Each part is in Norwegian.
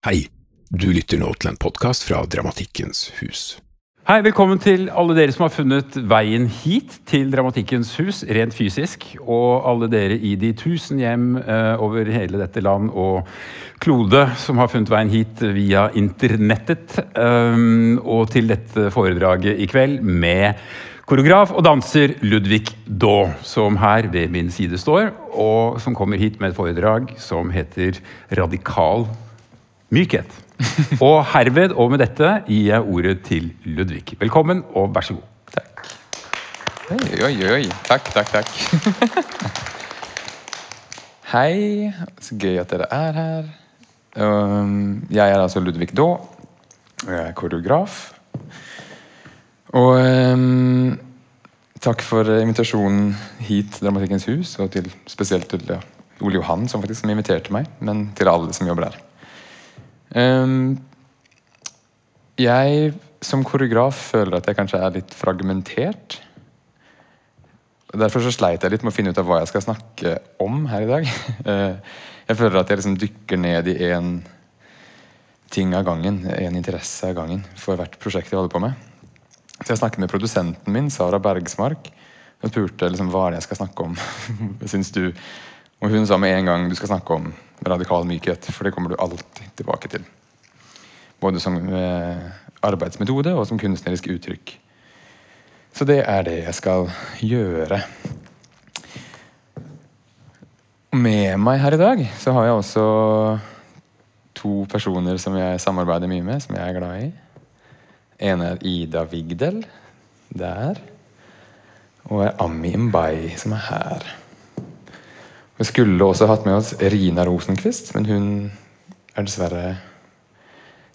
Hei, du lytter nå til en podkast fra Dramatikkens hus. Hei, velkommen til alle dere som har funnet veien hit til Dramatikkens hus, rent fysisk. Og alle dere i de tusen hjem eh, over hele dette land og klode som har funnet veien hit via internettet. Um, og til dette foredraget i kveld med koreograf og danser Ludvig Daa, som her ved min side står, og som kommer hit med et foredrag som heter Radikal mykhet. Og herved og med dette gir jeg ordet til Ludvig. Velkommen, og vær så god. Takk. Oi, oi, oi. Takk, takk, takk. Hei. Så gøy at dere er her. Um, jeg er altså Ludvig Daa. Jeg er koreograf. Og um, takk for invitasjonen hit til Dramatikkens hus, og til, spesielt til ja, Ole Johan, som faktisk inviterte meg, men til alle som jobber her. Um, jeg som koreograf føler at jeg kanskje er litt fragmentert. Derfor så sleit jeg litt med å finne ut av hva jeg skal snakke om her i dag. Eh, jeg føler at jeg liksom dykker ned i én ting av gangen, én interesse av gangen, for hvert prosjekt jeg holder på med. Så jeg snakket med produsenten min, Sara Bergsmark, og spurte liksom, hva er det jeg skal snakke om. Syns du? Og hun sa med en gang du skal snakke om radikal mykhet, for det kommer du alltid tilbake til. Både som eh, arbeidsmetode og som kunstnerisk uttrykk. Så det er det jeg skal gjøre. Med meg her i dag så har jeg også to personer som jeg samarbeider mye med, som jeg er glad i. En er Ida Vigdel. Der. Og er Ami Mbai, som er her. Vi skulle også hatt med oss Rina Rosenquist, men hun er dessverre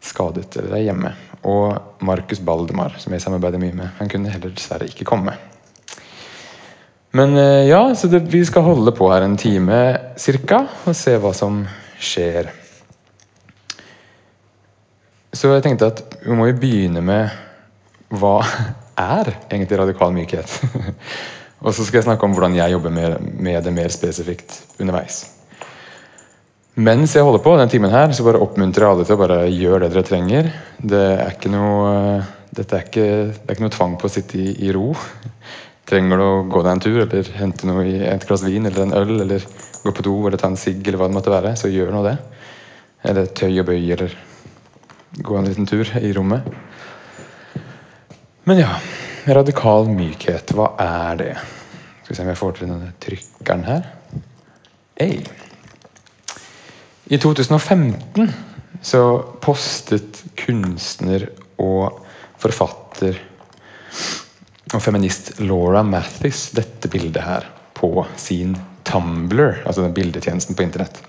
skadet eller er hjemme. Og Markus Baldemar, som jeg samarbeider mye med. Han kunne heller dessverre ikke komme. Men eh, ja, så det, vi skal holde på her en time cirka, og se hva som skjer. Så jeg tenkte at vi må jo begynne med hva er egentlig radikal mykhet? Og så skal jeg snakke om hvordan jeg jobber med, med det mer spesifikt underveis. Mens jeg holder på den timen her, så bare oppmuntrer jeg alle til å bare gjøre det dere trenger. Det er ikke noe, dette er ikke, det er ikke noe tvang på å sitte i, i, ro. Trenger du å gå deg en tur, eller hente noe i et glass vin eller en øl, eller gå på do eller ta en sigg, eller hva det måtte være, så gjør nå det. Eller tøy og bøy, eller gå en liten tur i rommet. Men ja radikal mykhet, hva er det? Skal vi se om jeg får til denne trykkeren her. Hey. I 2015 så postet kunstner og forfatter og feminist Laura Mathis dette bildet her på sin Tumblr, altså den bildetjenesten på internett.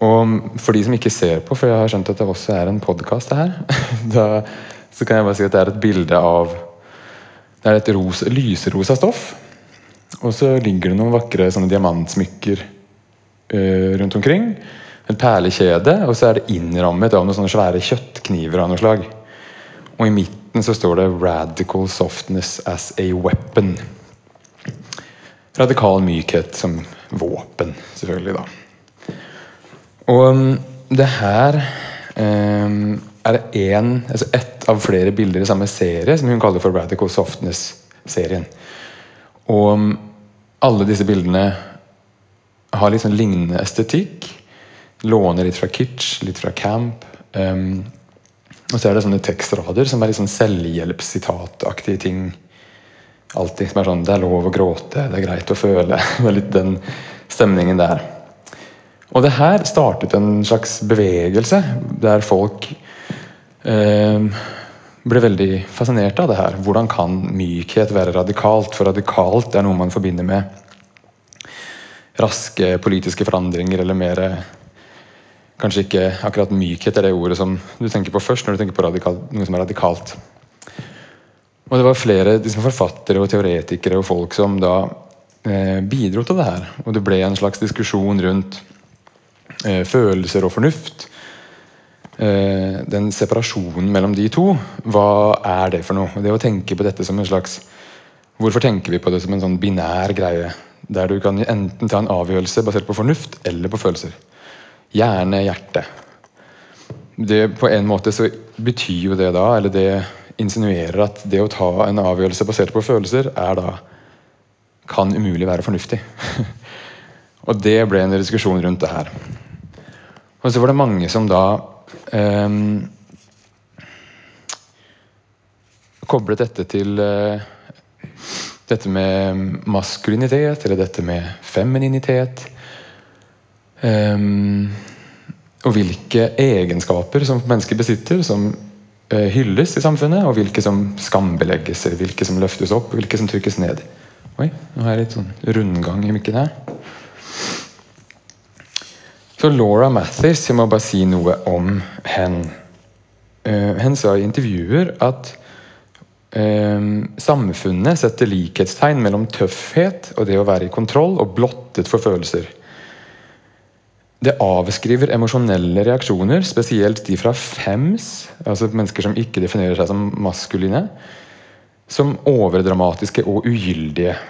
Og for de som ikke ser på, for jeg har skjønt at det også er en podkast her, da, så kan jeg bare si at det er et bilde av det er et ros, lyserosa stoff. Og så ligger det noen vakre sånne diamantsmykker uh, rundt omkring. Et perlekjede, og så er det innrammet av noen sånne svære kjøttkniver av noe slag. Og i midten så står det 'Radical softness as a weapon'. Radikal mykhet som våpen, selvfølgelig, da. Og um, det her um, er det en, altså ett av flere bilder i samme serie som hun kaller for Radical Softness-serien. Og um, alle disse bildene har litt sånn lignende estetikk. Låner litt fra kitsch, litt fra camp. Um, og så er det sånne tekstrader som er litt sånn selvhjelpssitataktige ting. Alltid som er sånn 'Det er lov å gråte. Det er greit å føle.' Det er litt den stemningen der. Og det her startet en slags bevegelse der folk ble veldig fascinert av det her. Hvordan kan mykhet være radikalt? For radikalt er noe man forbinder med raske politiske forandringer eller mer Kanskje ikke akkurat mykhet er det ordet som du tenker på først når du tenker på radikal, noe som er radikalt. Og Det var flere liksom, forfattere og teoretikere og folk som da eh, bidro til det her. Og det ble en slags diskusjon rundt eh, følelser og fornuft. Eh, den separasjonen mellom de to, hva er det for noe? Det å tenke på dette som en slags Hvorfor tenker vi på det som en sånn binær greie? Der du kan enten ta en avgjørelse basert på fornuft eller på følelser. Hjerne, hjerte. det på en måte så betyr jo det da, eller det insinuerer at det å ta en avgjørelse basert på følelser, er da kan umulig være fornuftig. og det ble en diskusjon rundt det her. Og så var det mange som da koblet dette til eh, dette med maskulinitet, eller dette med femininitet. Um, og hvilke egenskaper som mennesker besitter, som uh, hylles i samfunnet, og hvilke som skambelegges, eller hvilke som løftes opp, hvilke som trykkes ned. Oi, nå har jeg litt sånn rundgang i mikken her. Så Laura Mathis, jeg må bare si noe om henne. Uh, hun sa i intervjuer at uh, samfunnet setter likhetstegn mellom tøffhet og det å være i kontroll og blottet for følelser. Det avskriver emosjonelle reaksjoner, spesielt de fra fems, altså mennesker som ikke definerer seg som maskuline, som overdramatiske og ugyldige.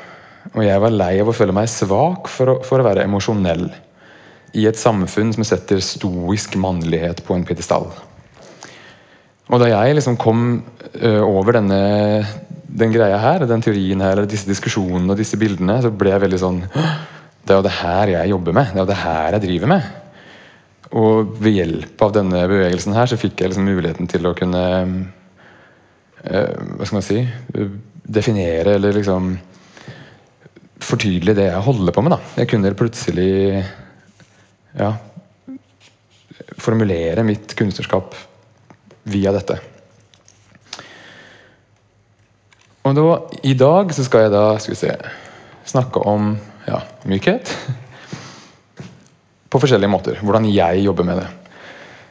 Og jeg var lei av å føle meg svak for å, for å være emosjonell i et samfunn som setter stoisk mannlighet på en pidestall. Og da jeg liksom kom uh, over denne den greia her, den teorien her, eller disse diskusjonene og disse bildene, så ble jeg veldig sånn det er jo det her jeg jobber med. Det er jo det her jeg driver med. Og ved hjelp av denne bevegelsen her så fikk jeg liksom muligheten til å kunne uh, Hva skal man si Definere eller liksom fortydelig det jeg holder på med. da. Jeg kunne plutselig ja, formulere mitt kunstnerskap via dette. Og da, I dag så skal jeg da skal vi se, snakke om ja, mykhet. På forskjellige måter. Hvordan jeg jobber med det.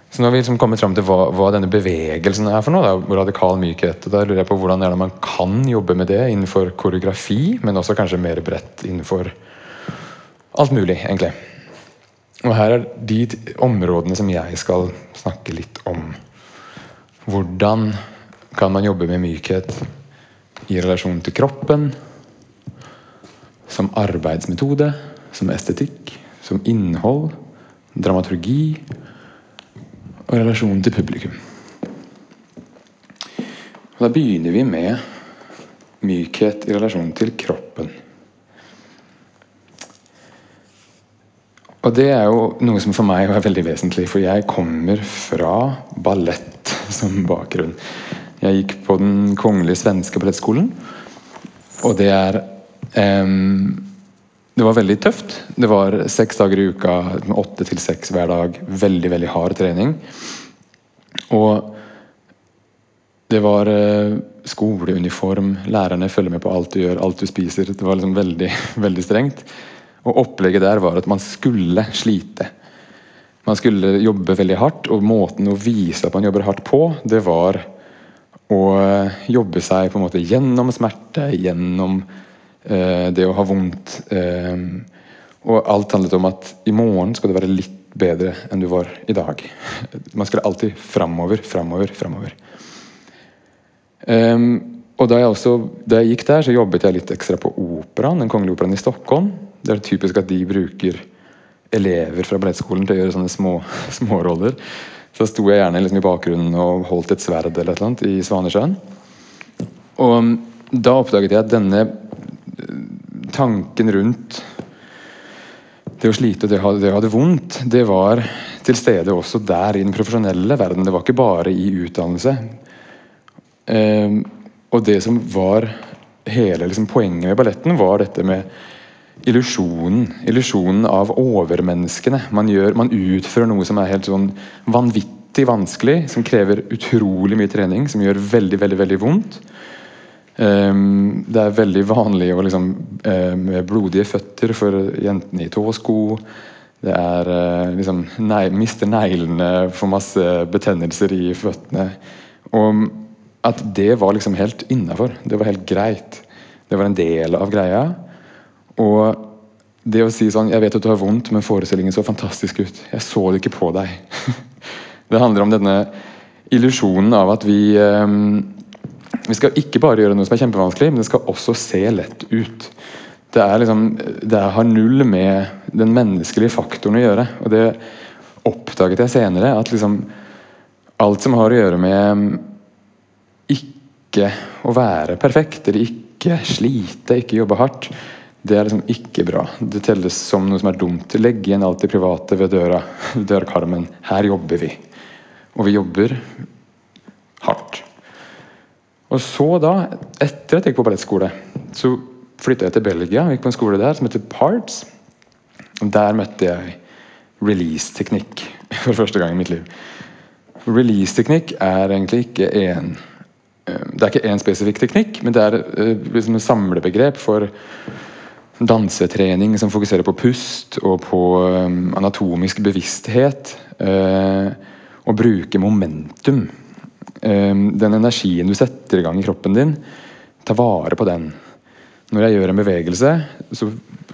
Så nå har vi liksom kommet fram til hva, hva, denne bevegelsen er for noe. Da, radikal mykhet. og Da lurer jeg på hvordan man kan jobbe med det innenfor koreografi, men også kanskje mer bredt innenfor alt mulig, egentlig. Og her er de områdene som jeg skal snakke litt om. Hvordan kan man jobbe med mykhet i relasjon til kroppen? Som arbeidsmetode, som estetikk, som innhold, dramaturgi og relasjonen til publikum. Og da begynner vi med mykhet i relasjon til kroppen. Og det er jo noe som for meg er veldig vesentlig, for jeg kommer fra ballett som bakgrunn. Jeg gikk på Den kongelige svenske ballettskolen, og det er um, det var veldig tøft. Det var seks dager i uka, åtte til seks hver dag. Veldig, veldig hard trening. Og det var uh, skoleuniform, lærerne følger med på alt du gjør, alt du spiser. Det var liksom veldig, veldig strengt. Og opplegget der var at man skulle slite. Man skulle jobbe veldig hardt, og måten å vise at man jobber hardt på, det var å eh, jobbe seg på en måte gjennom smerte, gjennom Eh, det å ha vondt. Eh, og alt handlet om at i morgen skal du være litt bedre enn du var i dag. Man skulle alltid framover, framover, framover. Um, og da jeg, også, da jeg gikk der, så jobbet jeg litt ekstra på Operaen, Den kongelige operaen i Stockholm. Det er typisk at de bruker elever fra ballettskolen til å gjøre sånne små småroller. Så sto jeg gjerne liksom i bakgrunnen og holdt et sverd eller et eller annet i Svanesjøen. Og da oppdaget jeg at denne tanken rundt det å slite og det å ha det, det vondt, det var til stede også der i den profesjonelle verden. Det var ikke bare i utdannelse. Eh, og det som var hele liksom, poenget med balletten, var dette med illusjonen. Illusjonen av overmenneskene. Man, gjør, man utfører noe som er helt sånn vanvittig vanskelig, som krever utrolig mye trening, som gjør veldig, veldig, veldig vondt. Um, det er veldig vanlig å liksom, uh, med blodige føtter for jentene i tåsko. Det er uh, liksom nei, Mister neglene, får masse betennelser i føttene. Og at det var liksom helt innafor. Det var helt greit. Det var en del av greia. Og det å si sånn 'Jeg vet at du har vondt, men forestillingen så fantastisk ut'. Jeg så det ikke på deg. det handler om denne illusjonen av at vi um, vi skal ikke bare gjøre noe som er kjempevanskelig, men det skal også se lett ut. Det, liksom, det har null med den menneskelige faktoren å gjøre. Og det oppdaget jeg senere. At liksom alt som har å gjøre med ikke å være perfekt, eller ikke slite, ikke jobbe hardt, det er liksom ikke bra. Det telles som noe som er dumt. Legg igjen alt det private ved døra, dørkarmen. Her jobber vi. Og vi jobber hardt. Og så da, etter at jeg gikk på ballettskole, så flytta jeg til Belgia og gikk på en skole der som heter Parts. Og der møtte jeg release-teknikk for første gang i mitt liv. Release-teknikk er egentlig ikke en Det er ikke én spesifikk teknikk, men det er liksom et samlebegrep for dansetrening som fokuserer på pust og på anatomisk bevissthet. Og bruke momentum. Den energien du setter i gang i kroppen din, ta vare på den. Når jeg gjør en bevegelse, så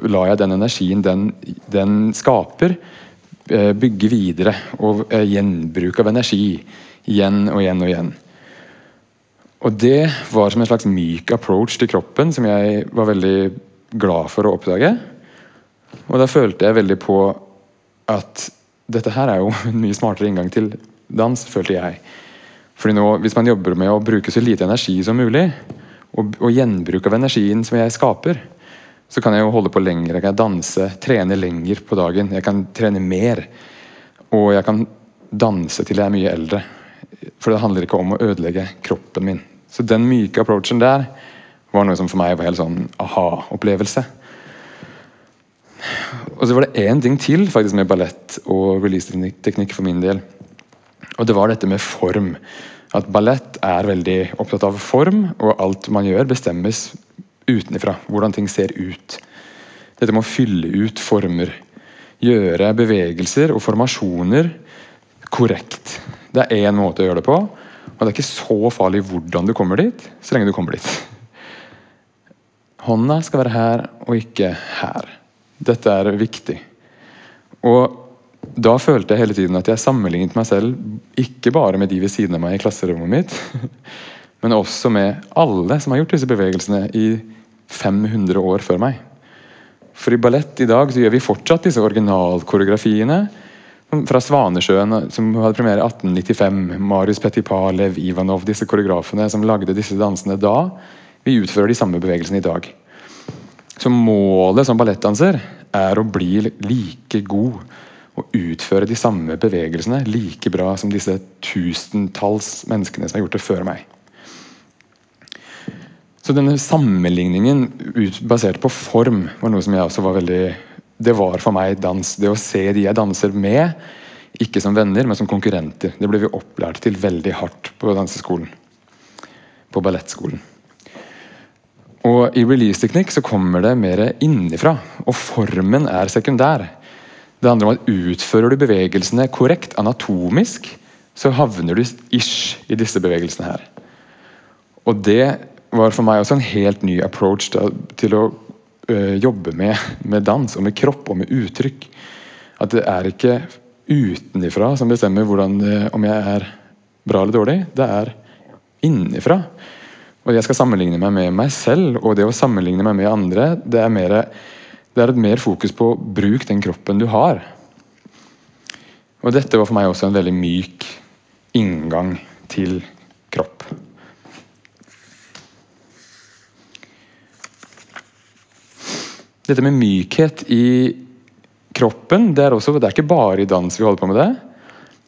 lar jeg den energien den, den skaper, bygge videre. Og gjenbruk av energi. Igjen og igjen og igjen. Og det var som en slags myk approach til kroppen som jeg var veldig glad for å oppdage. Og da følte jeg veldig på at dette her er jo en mye smartere inngang til dans, følte jeg. Fordi nå, Hvis man jobber med å bruke så lite energi som mulig, og, og gjenbruk av energien som jeg skaper, så kan jeg jo holde på lenger. Jeg kan danse, trene lenger på dagen. Jeg kan trene mer. Og jeg kan danse til jeg er mye eldre. For det handler ikke om å ødelegge kroppen min. Så den myke approachen der var noe som for meg var helt sånn aha-opplevelse. Og så var det én ting til faktisk med ballett og release-teknikk for min del. Og det var dette med form. At ballett er veldig opptatt av form, og alt man gjør, bestemmes utenfra. Hvordan ting ser ut. Dette med å fylle ut former. Gjøre bevegelser og formasjoner korrekt. Det er én måte å gjøre det på, og det er ikke så farlig hvordan du kommer dit, så lenge du kommer dit. Hånda skal være her og ikke her. Dette er viktig. Og da følte jeg hele tiden at jeg sammenlignet meg selv ikke bare med de ved siden av meg i klasserommet mitt, men også med alle som har gjort disse bevegelsene i 500 år før meg. For i ballett i dag så gjør vi fortsatt disse originalkoreografiene fra Svanesjøen, som hadde premiere i 1895. Marius Petipa, Lev Ivanov, disse koreografene som lagde disse dansene da. Vi utfører de samme bevegelsene i dag. Så målet som ballettdanser er å bli like god og utføre de samme bevegelsene like bra som disse tusentalls menneskene som har gjort det før meg. Så denne sammenligningen basert på form var noe som jeg også var veldig Det var for meg dans. Det å se de jeg danser med, ikke som venner, men som konkurrenter. Det ble vi opplært til veldig hardt på danseskolen. På ballettskolen. Og I release-teknikk så kommer det mer innifra, og formen er sekundær. Det handler om at utfører du bevegelsene korrekt, anatomisk, så havner du ish i disse bevegelsene her. Og det var for meg også en helt ny approach da, til å øh, jobbe med, med, dans og med kropp og med uttrykk. At det er ikke utenifra som bestemmer hvordan, øh, om jeg er bra eller dårlig. Det er innifra. Og jeg skal sammenligne meg med meg selv, og det å sammenligne meg med andre, det er, mer, det er et mer fokus på bruk den kroppen du har. Og dette var for meg også en veldig myk inngang til kropp. Dette med mykhet i kroppen, det er, også, det er ikke bare i dans vi holder på med det.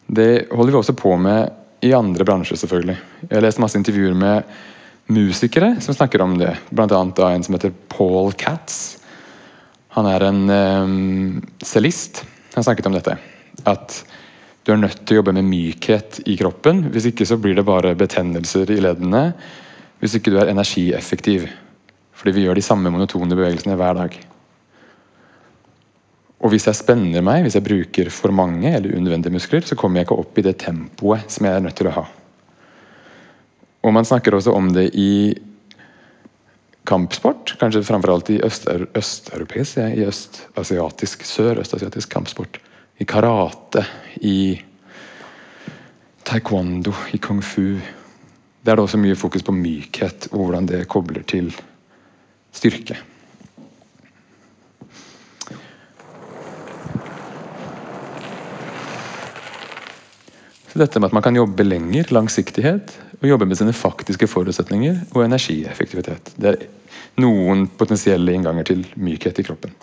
Det holder vi også på med i andre bransjer, selvfølgelig. Jeg har lest masse intervjuer med musikere som snakker om det. Blant annet en som heter Paul Katz. Han er en um, cellist. Han snakket om dette. At du er nødt til å jobbe med mykhet i kroppen. Hvis ikke så blir det bare betennelser i leddene. Hvis ikke du er energieffektiv. Fordi vi gjør de samme monotone bevegelsene hver dag. Og hvis jeg spenner meg, hvis jeg bruker for mange eller unødvendige muskler, så kommer jeg ikke opp i det tempoet som jeg er nødt til å ha. Og man snakker også om det i kampsport, kanskje framfor alt i østeuropeisk, øst i østasiatisk, sørøstasiatisk kampsport. I karate, i taekwondo, i kung fu. Der er det også mye fokus på mykhet og hvordan det kobler til styrke. Så dette med at man kan jobbe lenger, langsiktighet, og jobbe med sine faktiske forutsetninger og energieffektivitet. Det er noen potensielle innganger til mykhet i kroppen.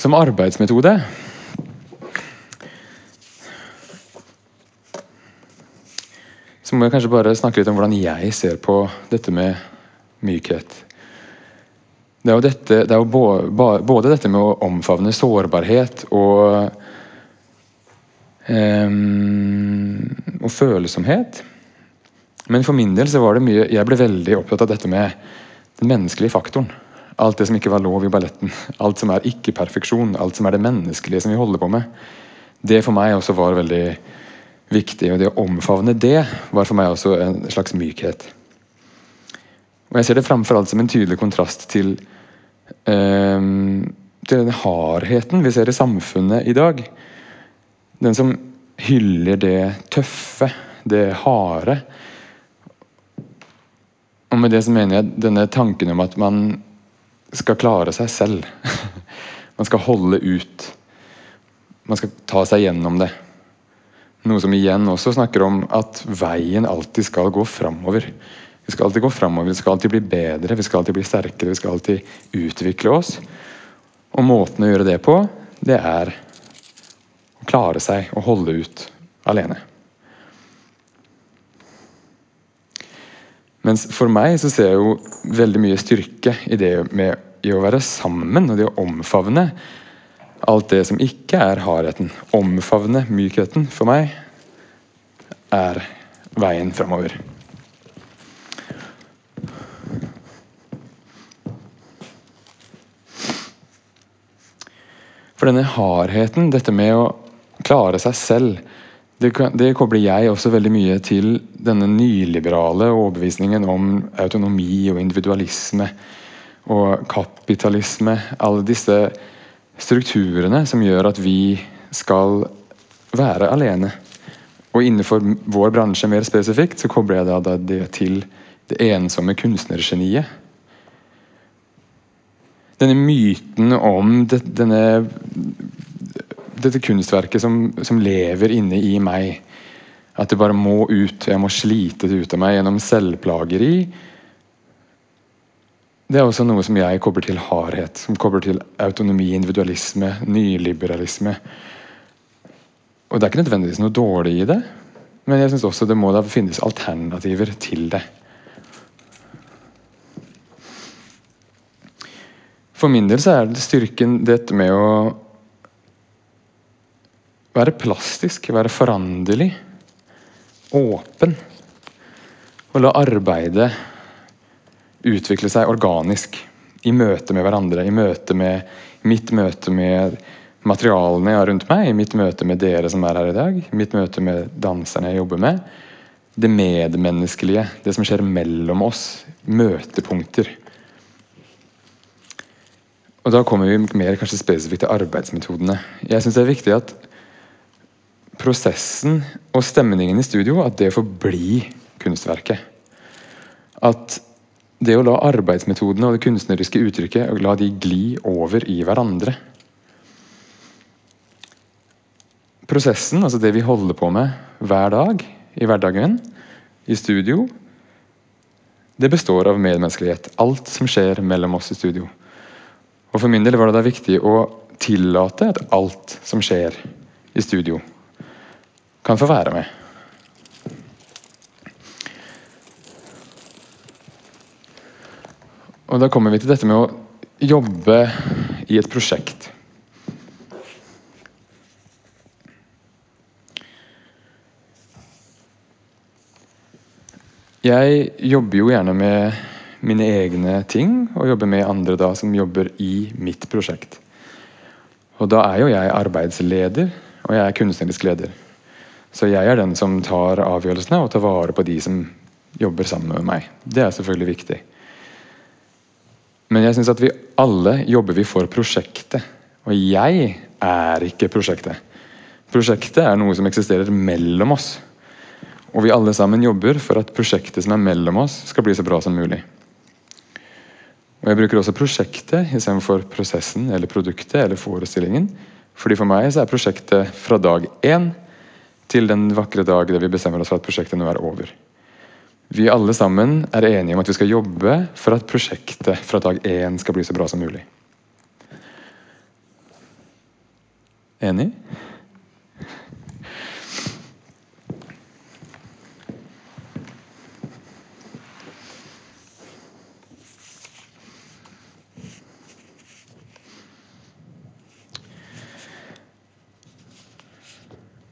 Som arbeidsmetode så må jeg kanskje bare snakke litt om hvordan jeg ser på dette med mykhet. Det er jo, dette, det er jo både dette med å omfavne sårbarhet og um, og følsomhet. Men for min del så var det mye Jeg ble veldig opptatt av dette med den menneskelige faktoren. Alt det som ikke var lov i balletten. Alt som er ikke-perfeksjon. Alt som er det menneskelige som vi holder på med. Det for meg også var veldig viktig. Og det å omfavne det var for meg også en slags mykhet. Og jeg ser det framfor alt som en tydelig kontrast til, um, til den hardheten vi ser i samfunnet i dag. Den som hyller det tøffe, det harde. Og med det så mener jeg denne tanken om at man skal klare seg selv. Man skal holde ut. Man skal ta seg gjennom det. Noe som igjen også snakker om at veien alltid skal gå framover. Vi skal alltid gå framover, vi skal alltid bli bedre, vi skal alltid bli sterkere, vi skal alltid utvikle oss. Og måten å gjøre det på, det er å klare seg og holde ut alene. Mens for meg så ser jeg jo veldig mye styrke i det med i å være sammen og det å omfavne alt det som ikke er hardheten. Omfavne mykheten for meg er veien framover. For denne hardheten, dette med å klare seg selv, det, det, kobler jeg også veldig mye til denne nyliberale overbevisningen om autonomi og individualisme og kapitalisme. Alle disse strukturene som gjør at vi skal være alene. Og innenfor vår bransje mer spesifikt så kobler jeg da det til det ensomme kunstnergeniet denne myten om det, denne, dette kunstverket som, som, lever inne i meg. At det bare må ut. Jeg må slite det ut av meg gjennom selvplageri. Det er også noe som jeg kobler til hardhet. Som kobler til autonomi, individualisme, nyliberalisme. Og Det er ikke nødvendigvis noe dårlig i det, men jeg syns også det må da finnes alternativer til det. For min del så er det styrken dette med å være plastisk, være foranderlig, åpen. Og la arbeidet utvikle seg organisk i møte med hverandre. I møte med mitt møte med materialene jeg har rundt meg, i mitt møte med dere som er her i dag, i mitt møte med danserne jeg jobber med. Det medmenneskelige, det som skjer mellom oss. Møtepunkter. Og Da kommer vi mer kanskje spesifikt til arbeidsmetodene. Jeg syns det er viktig at prosessen og stemningen i studio at det får bli kunstverket. At det å la arbeidsmetodene og det kunstneriske uttrykket la de gli over i hverandre. Prosessen, altså det vi holder på med hver dag i hverdagen, i studio, det består av medmenneskelighet. Alt som skjer mellom oss i studio. Og For min del var det da viktig å tillate at alt som skjer i studio, kan få være med. Og Da kommer vi til dette med å jobbe i et prosjekt. Jeg jobber jo gjerne med mine egne ting, og jobber med andre da som jobber i mitt prosjekt. Og da er jo jeg arbeidsleder, og jeg er kunstnerisk leder. Så jeg er den som tar avgjørelsene og tar vare på de som jobber sammen med meg. Det er selvfølgelig viktig. Men jeg syns at vi alle jobber vi for prosjektet. Og jeg er ikke prosjektet. Prosjektet er noe som eksisterer mellom oss. Og vi alle sammen jobber for at prosjektet som er mellom oss, skal bli så bra som mulig. Og Jeg bruker også prosjektet istedenfor prosessen eller produktet eller forestillingen. Fordi For meg så er prosjektet fra dag én til den vakre dag da vi bestemmer oss for at prosjektet nå er over. Vi alle sammen er enige om at vi skal jobbe for at prosjektet fra dag én skal bli så bra som mulig. Enig?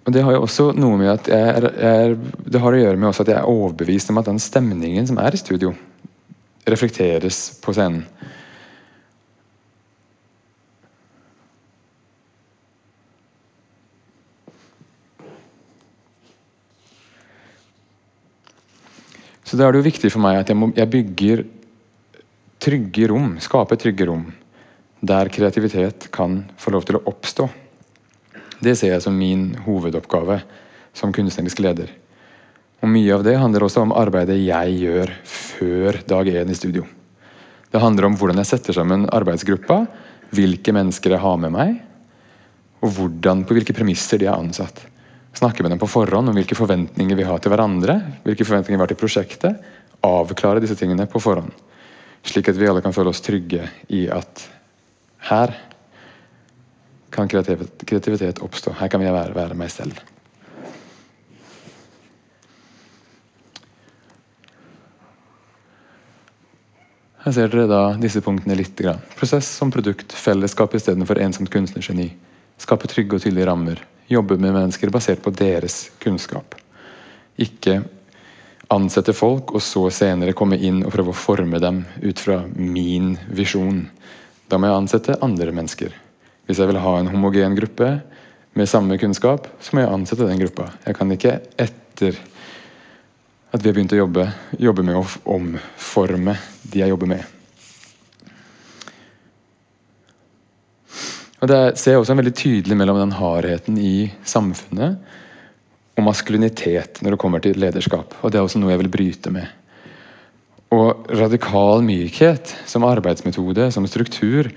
Og Det har jo også noe med at jeg er, jeg er, det har å gjøre med at jeg er overbevist om at den stemningen som er i studio, reflekteres på scenen. Så da er det jo viktig for meg at jeg, må, jeg bygger trygge rom, skaper trygge rom, der kreativitet kan få lov til å oppstå. Det ser jeg som min hovedoppgave som kunstnerisk leder. Og Mye av det handler også om arbeidet jeg gjør før dag én i studio. Det handler om hvordan jeg setter sammen arbeidsgruppa, hvilke mennesker jeg har med meg, og hvordan, på hvilke premisser de er ansatt. Snakke med dem på forhånd om hvilke forventninger vi har til hverandre, hvilke forventninger vi har til prosjektet. Avklare disse tingene på forhånd. Slik at vi alle kan føle oss trygge i at her kan kreativitet oppstå. Her kan vi være, være meg selv. Her ser dere da disse punktene litt. Grann. Prosess som produkt, fellesskap istedenfor ensomt kunstnergeni. Skape trygge og tydelige rammer. Jobbe med mennesker basert på deres kunnskap. Ikke ansette folk og så senere komme inn og prøve å forme dem ut fra min visjon. Da må jeg ansette andre mennesker. Hvis jeg vil ha en homogen gruppe med samme kunnskap, så må jeg ansette den gruppa. Jeg kan ikke etter at vi har begynt å jobbe, jobbe med å omforme de jeg jobber med. Og Det ser jeg også en veldig tydelig mellom den hardheten i samfunnet og maskulinitet når det kommer til lederskap. Og Det er også noe jeg vil bryte med. Og radikal mykhet som arbeidsmetode, som struktur,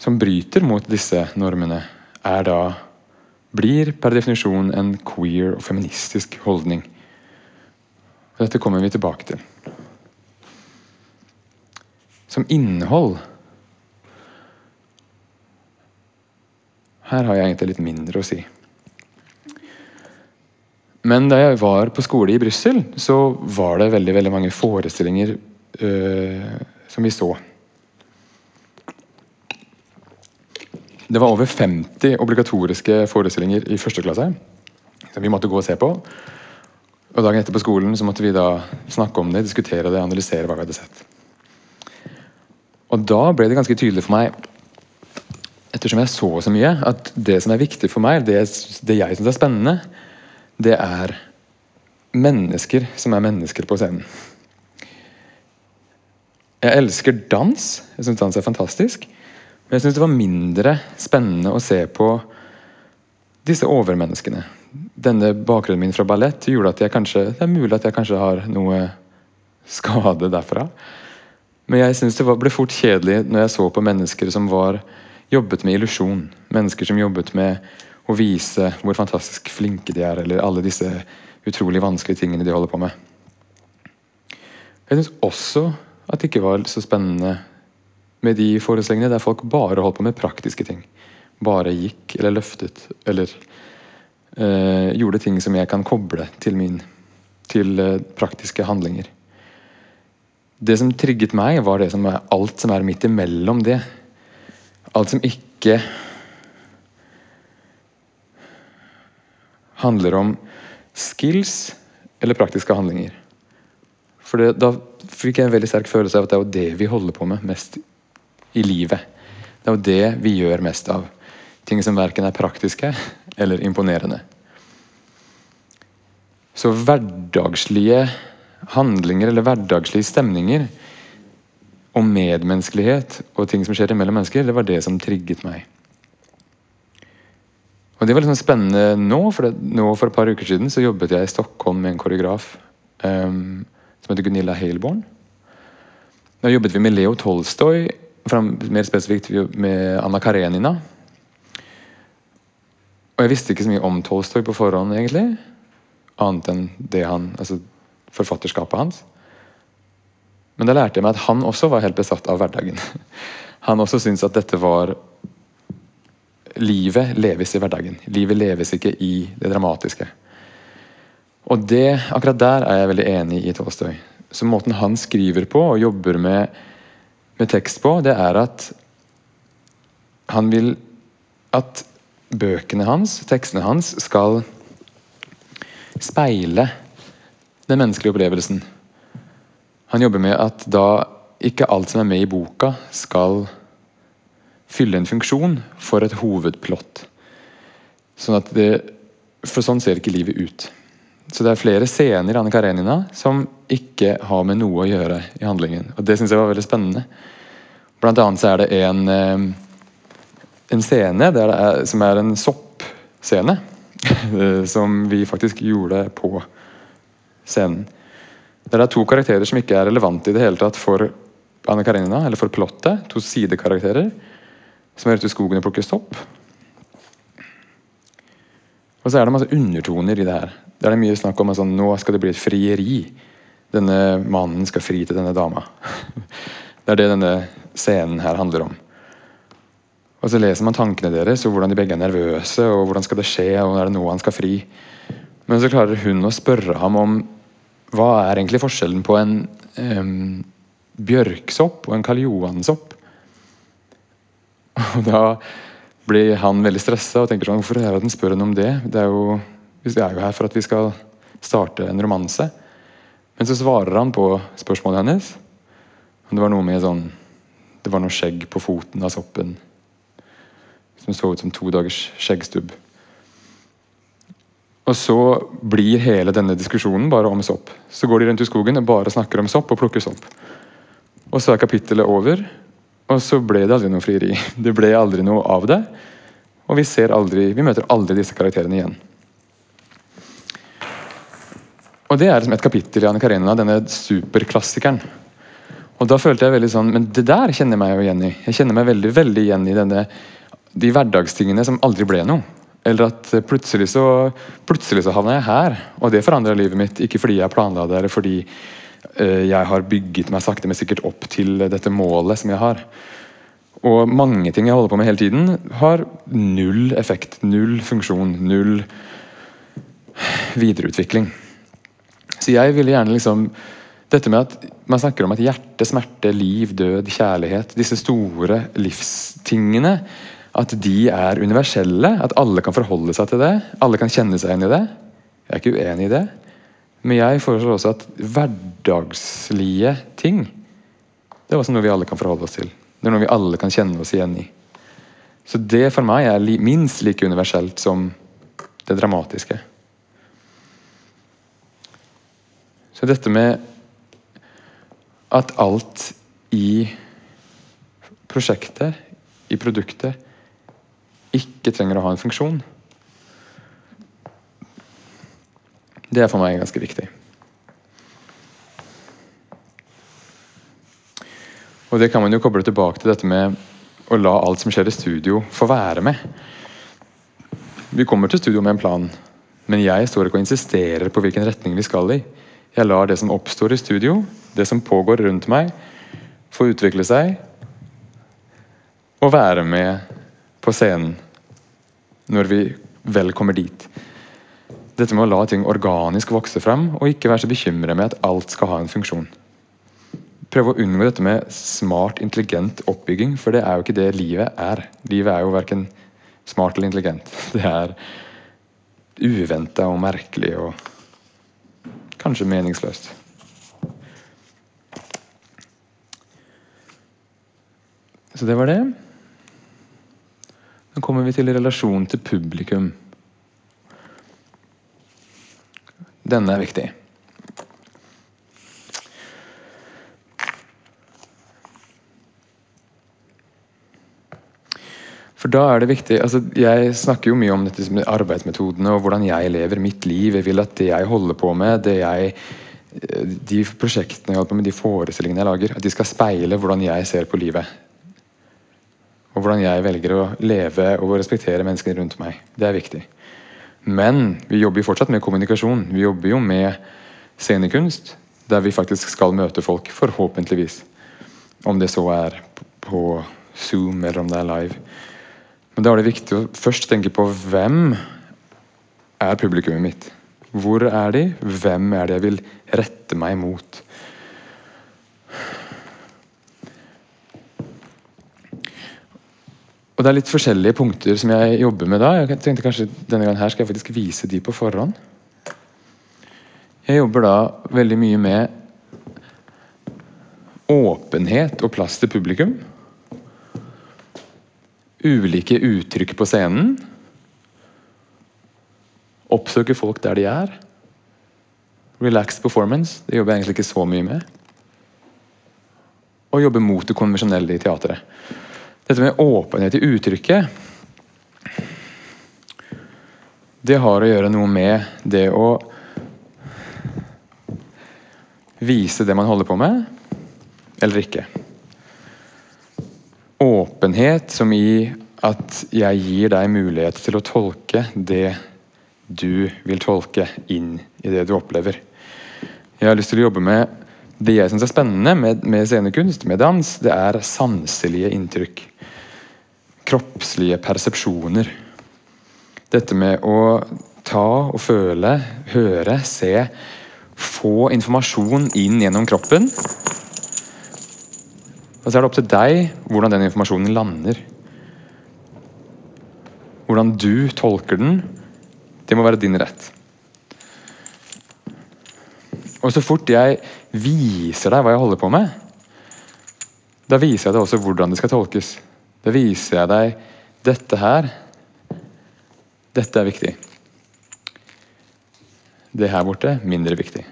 som bryter mot disse normene, er da blir per definisjon en queer og feministisk holdning. Dette kommer vi tilbake til. Som innhold Her har jeg egentlig litt mindre å si. Men da jeg var på skole i Brussel, så var det veldig, veldig mange forestillinger øh, som vi så. Det var over 50 obligatoriske forestillinger i første klasse som vi måtte gå og se på. Og Dagen etter på skolen så måtte vi da snakke om det, diskutere det, analysere hva vi hadde sett. Og Da ble det ganske tydelig for meg, ettersom jeg så så mye, at det som er viktig for meg, det, det jeg syns er spennende, det er mennesker som er mennesker på scenen. Jeg elsker dans. Jeg syns dans er fantastisk. Men jeg syns det var mindre spennende å se på disse overmenneskene. Denne bakgrunnen min fra ballett gjorde at jeg kanskje Det er mulig at jeg kanskje har noe skade derfra. Men jeg syns det ble fort kjedelig når jeg så på mennesker som var jobbet med illusjon. Mennesker som jobbet med å vise hvor fantastisk flinke de er, eller alle disse utrolig vanskelige tingene de holder på med. Jeg syns også at det ikke var så spennende med de forestillingene der folk bare holdt på med praktiske ting. Bare gikk eller løftet eller øh, gjorde ting som jeg kan koble til min til øh, praktiske handlinger. Det som trigget meg, var det som er alt som er midt imellom det. Alt som ikke handler om skills eller praktiske handlinger. For det, Da fikk jeg en veldig sterk følelse av at det er jo det vi holder på med mest i livet. Det er jo det vi gjør mest av. Ting som verken er praktiske eller imponerende. Så hverdagslige handlinger eller hverdagslige stemninger og medmenneskelighet og ting som skjer mellom mennesker, det var det som trigget meg. Og Det var liksom spennende nå, for det, nå for et par uker siden så jobbet jeg i Stockholm med en koreograf um, som heter Gunilla Heilborn. Da jobbet vi med Leo Tolstoy mer spesifikt med Anna Karenina. Og jeg visste ikke så mye om Tolstoy på forhånd, egentlig. Annet enn det han, altså forfatterskapet hans. Men da lærte jeg meg at han også var helt besatt av hverdagen. Han også syntes at dette var Livet leves i hverdagen. Livet leves ikke i det dramatiske. Og det, akkurat der er jeg veldig enig i Tolstoy. Så måten han skriver på og jobber med, med tekst på, det er at han vil at bøkene hans, tekstene hans, skal speile den menneskelige opplevelsen. Han jobber med at da ikke alt som er med i boka, skal fylle en funksjon for et hovedplott. Sånn at det, for sånn ser ikke livet ut. Så det er flere scener i Anne Karenina som ikke har med noe å gjøre i handlingen. Og Det syns jeg var veldig spennende. Blant annet så er det en, eh, en scene er, som er en soppscene. som vi faktisk gjorde på scenen. Der det er to karakterer som ikke er relevante i det hele tatt for Anne Karenina, eller for plottet. To sidekarakterer som er ute i skogen og plukker sopp. Og så er det masse undertoner i det her. Det er mye snakk om at sånn, nå skal det bli et frieri. Denne mannen skal fri til denne dama. Det er det denne scenen her handler om. Og så leser man tankene deres, og hvordan de begge er nervøse, og hvordan skal det skje, og er det nå han skal fri. Men så klarer hun å spørre ham om hva er egentlig forskjellen på en um, bjørksopp og en Karl Johan-sopp. Og da blir han veldig stressa og tenker sånn Hvorfor er det den spør henne om det? Det er jo, vi er jo her for at vi skal starte en romanse. Men så svarer han på spørsmålet hennes. Det var noe med sånn Det var noe skjegg på foten av soppen som så ut som to dagers skjeggstubb. Og så blir hele denne diskusjonen bare om sopp. Så går de rundt i skogen og bare snakker om sopp og plukker sopp. Og så er kapittelet over, og så ble det aldri noe frieri. Det ble aldri noe av det. Og vi, aldri, vi møter aldri disse karakterene igjen. Og det er et kapittel i Anne Karenina, denne superklassikeren. Og da følte jeg veldig sånn Men det der kjenner jeg meg jo igjen i. Jeg kjenner meg veldig veldig igjen i denne, de hverdagstingene som aldri ble noe. Eller at plutselig så, plutselig så havna jeg her, og det forandra livet mitt. Ikke fordi jeg planla det, eller fordi uh, jeg har bygget meg sakte, men sikkert opp til dette målet som jeg har. Og mange ting jeg holder på med hele tiden, har null effekt, null funksjon, null videreutvikling. Så jeg ville gjerne liksom Dette med at man snakker om at hjerte, smerte, liv, død, kjærlighet Disse store livstingene. At de er universelle. At alle kan forholde seg til det. Alle kan kjenne seg igjen i det. Jeg er ikke uenig i det. Men jeg foreslår også at hverdagslige ting Det er også noe vi alle kan forholde oss til. Det er noe vi alle kan kjenne oss igjen i. Så det for meg er minst like universelt som det dramatiske. Så dette med at alt i prosjektet, i produktet, ikke trenger å ha en funksjon, det er for meg ganske viktig. Og det kan man jo koble tilbake til dette med å la alt som skjer i studio, få være med. Vi kommer til studio med en plan, men jeg står ikke og insisterer på hvilken retning vi skal i. Jeg lar det som oppstår i studio, det som pågår rundt meg, få utvikle seg og være med på scenen når vi vel kommer dit. Dette med å la ting organisk vokse frem, og ikke være så bekymret med at alt skal ha en funksjon. Prøve å unngå dette med smart, intelligent oppbygging, for det er jo ikke det livet er. Livet er jo verken smart eller intelligent. Det er uventa og merkelig og kanskje meningsløst. Så det var det. Nå kommer vi til relasjonen til publikum. Denne er viktig. For da er det viktig altså Jeg snakker jo mye om dette med arbeidsmetodene og hvordan jeg lever mitt liv. Jeg vil at det jeg holder på med, jeg, de prosjektene jeg holder på med, de forestillingene jeg lager, at de skal speile hvordan jeg ser på livet. Og hvordan jeg velger å leve og respektere menneskene rundt meg. Det er viktig. Men vi jobber jo fortsatt med kommunikasjon. Vi jobber jo med scenekunst, der vi faktisk skal møte folk, forhåpentligvis. Om det så er på Zoom, eller om det er live. Men da er det viktig å først tenke på hvem er publikummet mitt? Hvor er de? Hvem er det jeg vil rette meg mot? Og Det er litt forskjellige punkter som jeg jobber med da. Jeg tenkte kanskje Denne gangen her skal jeg faktisk vise de på forhånd. Jeg jobber da veldig mye med åpenhet og plass til publikum. Ulike uttrykk på scenen. Oppsøke folk der de er. Relaxed performance. Det jobber jeg egentlig ikke så mye med. Og jobbe mot det konvensjonelle i teatret. Dette med åpenhet i uttrykket Det har å gjøre noe med det å vise det man holder på med, eller ikke. Åpenhet som i at jeg gir deg mulighet til å tolke det du vil tolke inn i det du opplever. Jeg har lyst til å jobbe med det jeg syns er spennende med, med, scenekunst, med dans, det er sanselige inntrykk. Kroppslige persepsjoner. Dette med å ta og føle, høre, se, få informasjon inn gjennom kroppen. Og så er det opp til deg hvordan den informasjonen lander. Hvordan du tolker den, det må være din rett. Og så fort jeg viser deg hva jeg holder på med, da viser jeg deg også hvordan det skal tolkes. Da viser jeg deg dette her. Dette er viktig. Det her borte mindre viktig.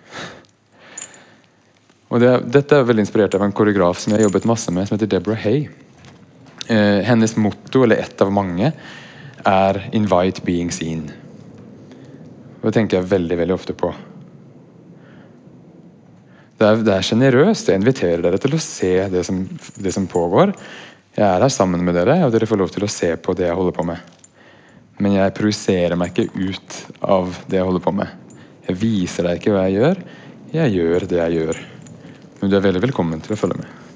Og det, Dette er veldig inspirert av en koreograf som jeg har jobbet masse med, som heter Deborah Hay. Eh, hennes motto, eller ett av mange, er 'invite being seen'. Det tenker jeg veldig veldig ofte på. Det er, det er sjenerøst. Jeg inviterer dere til å se det som, det som, pågår. Jeg er her sammen med dere, og dere får lov til å se på det jeg holder på med. Men jeg projiserer meg ikke ut av det jeg holder på med. Jeg viser deg ikke hva jeg gjør. Jeg gjør det jeg gjør. Men du er veldig velkommen til å følge med.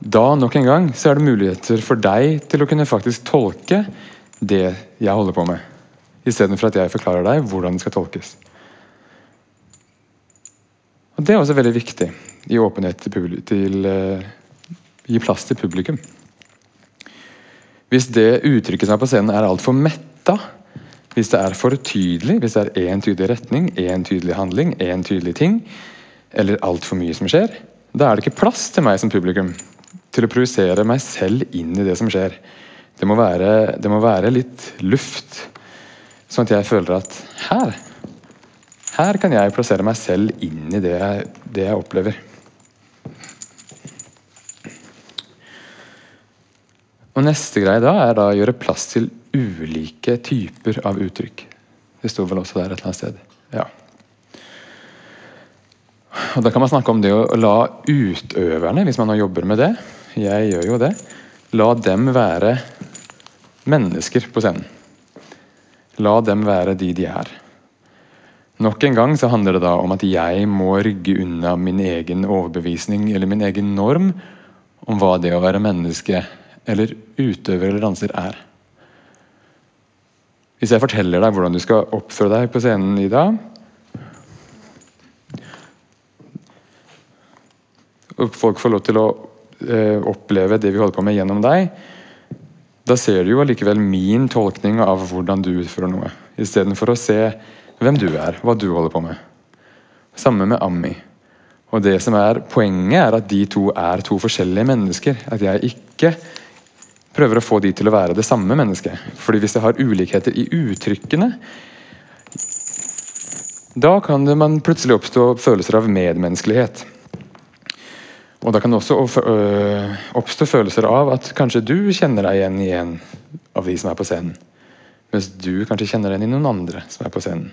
Da, nok en gang, så er det muligheter for deg til å kunne faktisk tolke det jeg holder på med. Istedenfor at jeg forklarer deg hvordan det skal tolkes. Og Det er også veldig viktig i åpenhet til, til uh, gi plass til publikum. Hvis det uttrykket som er på scenen er altfor metta, hvis det er for tydelig, hvis det er én tydelig retning, én tydelig handling, én tydelig ting, eller altfor mye som skjer, da er det ikke plass til meg som publikum til å projisere meg selv inn i det som skjer. Det må være, det må være litt luft, sånn at jeg føler at her her kan jeg plassere meg selv inn i det jeg, det jeg opplever. Og Neste greie da er da å gjøre plass til ulike typer av uttrykk. Det sto vel også der et eller annet sted. Ja. Og Da kan man snakke om det å la utøverne, hvis man nå jobber med det Jeg gjør jo det. La dem være mennesker på scenen. La dem være de de er. Nok en gang så handler det da om at jeg må rygge unna min egen overbevisning eller min egen norm om hva det å være menneske eller utøver eller danser er. Hvis jeg forteller deg hvordan du skal oppføre deg på scenen i dag folk får lov til å eh, oppleve det vi holder på med gjennom deg, da ser du jo allikevel min tolkning av hvordan du utfører noe, istedenfor å se hvem du er, hva du holder på med. Samme med Ammi. Og det som er Poenget er at de to er to forskjellige mennesker. At jeg ikke prøver å få de til å være det samme mennesket. Fordi hvis jeg har ulikheter i uttrykkene, da kan man plutselig oppstå følelser av medmenneskelighet. Og da kan det også oppstå følelser av at kanskje du kjenner deg igjen i en av de som er på scenen. Mens du kanskje kjenner deg igjen i noen andre som er på scenen.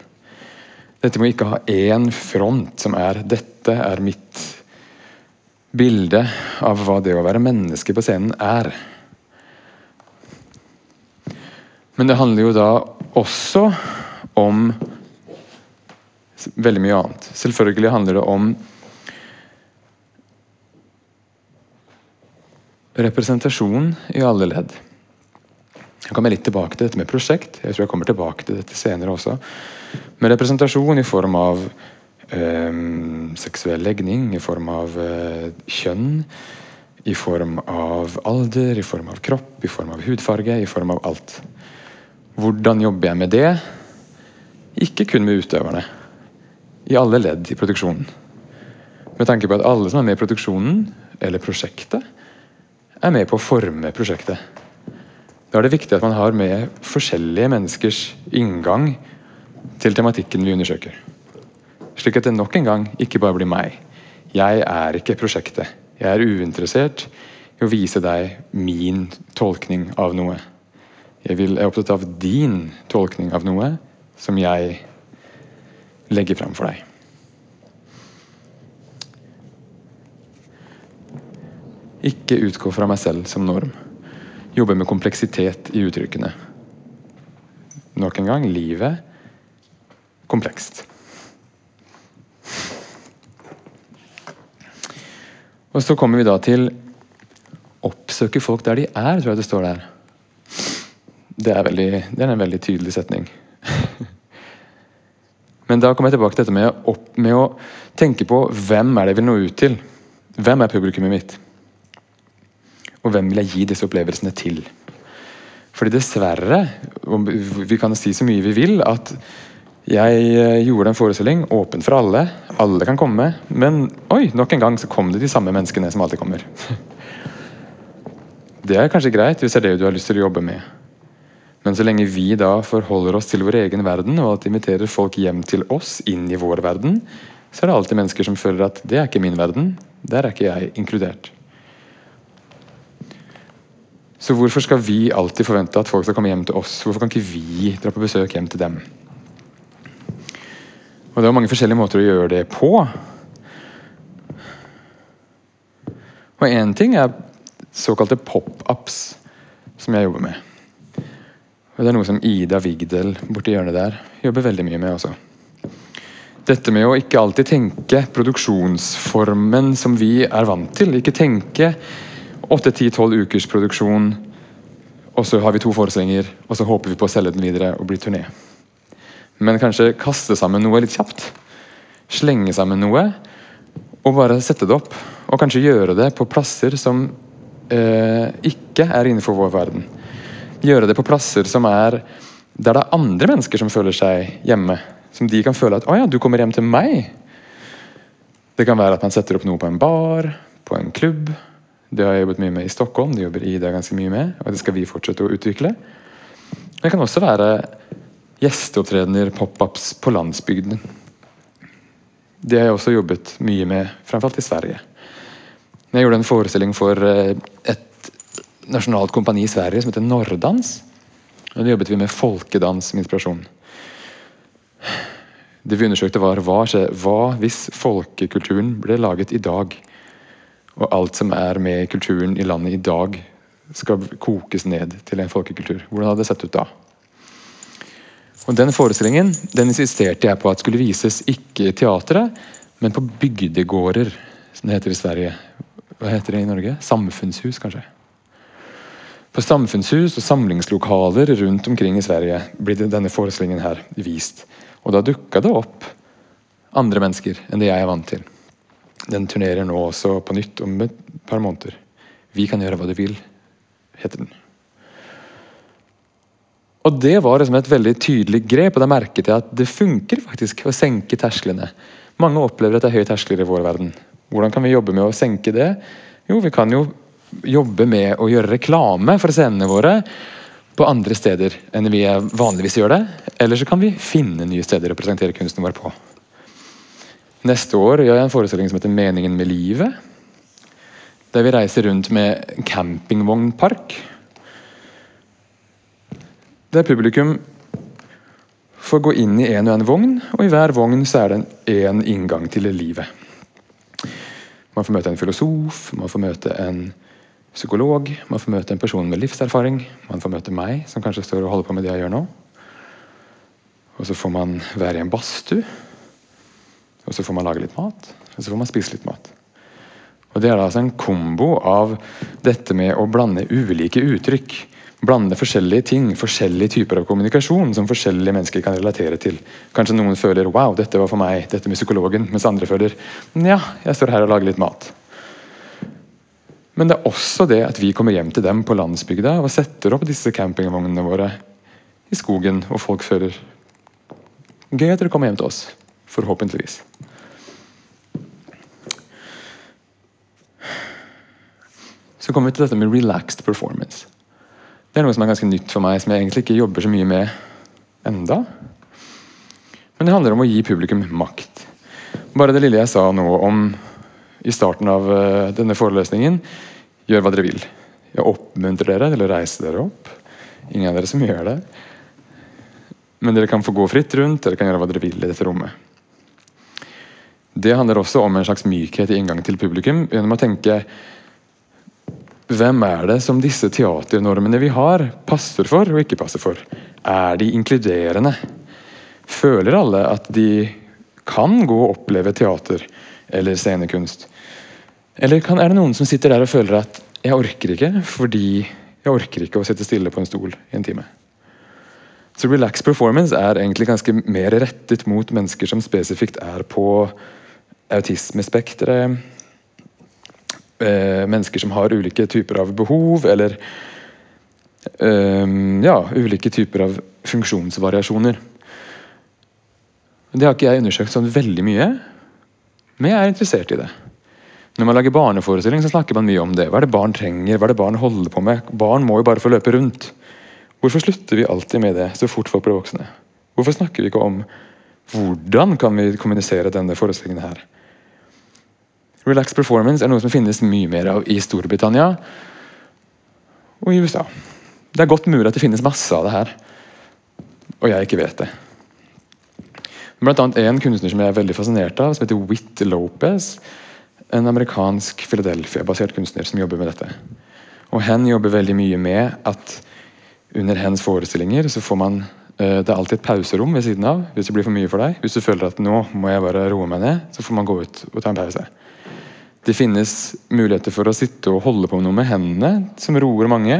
Dette må ikke ha én front som er 'dette er mitt bilde av hva det å være menneske på scenen er. Men det handler jo da også om veldig mye annet. Selvfølgelig handler det om representasjon i alle ledd. Jeg kommer litt tilbake til dette med prosjekt. Jeg tror jeg kommer tilbake til dette senere også. Men representasjon i form av øh, seksuell legning, i form av øh, kjønn, i form av alder, i form av kropp, i form av hudfarge, i form av alt. Hvordan jobber jeg med det? Ikke kun med utøverne. I alle ledd i produksjonen. Med tanke på at alle som er med i produksjonen, eller prosjektet, er med på å forme prosjektet. Da er det viktig at man har med forskjellige menneskers inngang til tematikken vi undersøker. Slik at det nok en gang ikke bare blir meg. Jeg er ikke prosjektet. Jeg er uinteressert i å vise deg min tolkning av noe. Jeg er opptatt av din tolkning av noe som jeg legger fram for deg. Ikke utgå fra meg selv som norm. Jobbe med kompleksitet i uttrykkene. Nok en gang livet komplekst. Og så kommer vi da til oppsøke folk der de er, tror jeg det står der. Det er, veldig, det er en veldig tydelig setning. Men da kommer jeg tilbake til dette med, opp, med å tenke på hvem er det jeg vil nå ut til. Hvem er publikummet mitt? Og hvem vil jeg gi disse opplevelsene til? Fordi dessverre, vi kan si så mye vi vil, at jeg eh, gjorde en forestilling åpen for alle. Alle kan komme. Men oi, nok en gang så kom det de samme menneskene som alltid kommer. Det er kanskje greit hvis det er det du har lyst til å jobbe med. Men så lenge vi da forholder oss til vår egen verden, og at inviterer folk hjem til oss, inn i vår verden, så er det alltid mennesker som føler at det er ikke min verden. Der er ikke jeg inkludert. Så hvorfor skal vi alltid forvente at folk skal komme hjem til oss? Hvorfor kan ikke vi dra på besøk hjem til dem? Og Det er mange forskjellige måter å gjøre det på. Og én ting er såkalte pop-ups, som jeg jobber med. Og Det er noe som Ida Vigdel borti hjørnet der jobber veldig mye med også. Dette med å ikke alltid tenke produksjonsformen som vi er vant til. Ikke tenke 8-10-12 ukers produksjon, og så har vi to forestillinger, og så håper vi på å selge den videre og bli turné. Men kanskje kaste sammen noe litt kjapt. Slenge sammen noe, og bare sette det opp. Og kanskje gjøre det på plasser som eh, ikke er innenfor vår verden. Gjøre det på plasser som er der det er andre mennesker som føler seg hjemme. Som de kan føle at 'Å ja, du kommer hjem til meg'. Det kan være at man setter opp noe på en bar, på en klubb. Det har jeg jobbet mye med i Stockholm, det jobber Ida ganske mye med. Og det skal vi fortsette å utvikle. Det kan også være gjesteopptredener, pop-ups på landsbygden. Det har jeg også jobbet mye med, framfor alt i Sverige. Jeg gjorde en forestilling for eh, et nasjonalt kompani i Sverige som heter Norrdans. Og Da jobbet vi med folkedans som inspirasjon. Det vi undersøkte var hva, hva hvis folkekulturen ble laget i dag? Og alt som er med kulturen i landet i dag, skal kokes ned til en folkekultur. Hvordan hadde det sett ut da? Og Den forestillingen den insisterte jeg på at skulle vises ikke i teatret, men på bygdegårder, som det heter i Sverige. Hva heter det i Norge? Samfunnshus, kanskje? På samfunnshus og samlingslokaler rundt omkring i Sverige blir denne forestillingen her vist. Og da dukka det opp andre mennesker enn det jeg er vant til. Den turnerer nå også på nytt om et par måneder. Vi kan gjøre hva du vil, heter den. Og Det var liksom et veldig tydelig grep, og da merket jeg at det funker faktisk å senke tersklene. Mange opplever at det er høye terskler i vår verden. Hvordan kan vi jobbe med å senke det? Jo, vi kan jo jobbe med å gjøre reklame for scenene våre på andre steder enn vi vanligvis gjør det. Eller så kan vi finne nye steder å presentere kunsten vår på. Neste år gjør jeg en forestilling som heter 'Meningen med livet'. Der vi reiser rundt med campingvognpark. Der publikum får gå inn i en og en vogn, og i hver vogn så er det én inngang til livet. Man får møte en filosof, man får møte en psykolog, man får møte en person med livserfaring. Man får møte meg, som kanskje står og holder på med det jeg gjør nå. Og så får man være i en badstue. Og så får man lage litt mat, og så får man spise litt mat. Og Det er altså en kombo av dette med å blande ulike uttrykk. Blande forskjellige ting, forskjellige typer av kommunikasjon som forskjellige mennesker kan relatere til. Kanskje noen føler 'wow, dette var for meg', dette med psykologen, mens andre føler 'ja, jeg står her og lager litt mat'. Men det er også det at vi kommer hjem til dem på landsbygda og setter opp disse campingvognene våre i skogen, og folk føler Gøy at dere kommer hjem til oss. Forhåpentligvis. Så kommer vi til dette med relaxed performance. Det er noe som er ganske nytt for meg, som jeg egentlig ikke jobber så mye med enda. Men det handler om å gi publikum makt. Bare det lille jeg sa nå om i starten av uh, denne forelesningen Gjør hva dere vil. Jeg oppmuntrer dere til å reise dere opp. Ingen av dere som gjør det. Men dere kan få gå fritt rundt, dere kan gjøre hva dere vil i dette rommet. Det handler også om en slags mykhet i inngang til publikum, gjennom å tenke hvem er det som disse teaternormene vi har, passer for og ikke passer for? Er de inkluderende? Føler alle at de kan gå og oppleve teater eller scenekunst? Eller kan, er det noen som sitter der og føler at 'jeg orker ikke', fordi jeg orker ikke å sitte stille på en stol i en time? Så relax performance er egentlig ganske mer rettet mot mennesker som spesifikt er på autismespekteret. Eh, mennesker som har ulike typer av behov, eller eh, ja, ulike typer av funksjonsvariasjoner. Det har ikke jeg undersøkt sånn veldig mye, men jeg er interessert i det. Når man lager barneforestilling, så snakker man mye om det. Hva er det barn trenger? Hva er det barn holder på med? Barn må jo bare få løpe rundt. Hvorfor slutter vi alltid med det så fort folk blir voksne? Hvorfor snakker vi ikke om hvordan kan vi kommunisere denne forestillingen her? Relaxed performance er noe som finnes mye mer av i Storbritannia og i USA. Det er godt mulig at det finnes masse av det her, og jeg ikke vet det. Blant annet en kunstner som jeg er veldig fascinert av, som heter Whit Lopez en amerikansk Philadelphia-basert kunstner som jobber med dette. Og Hen jobber veldig mye med at under hens forestillinger så får man uh, Det er alltid et pauserom ved siden av hvis det blir for mye for deg. Hvis du føler at nå må jeg bare roe meg ned, så får man gå ut og ta en pause. Det finnes muligheter for å sitte og holde på med noe med hendene, som roer mange.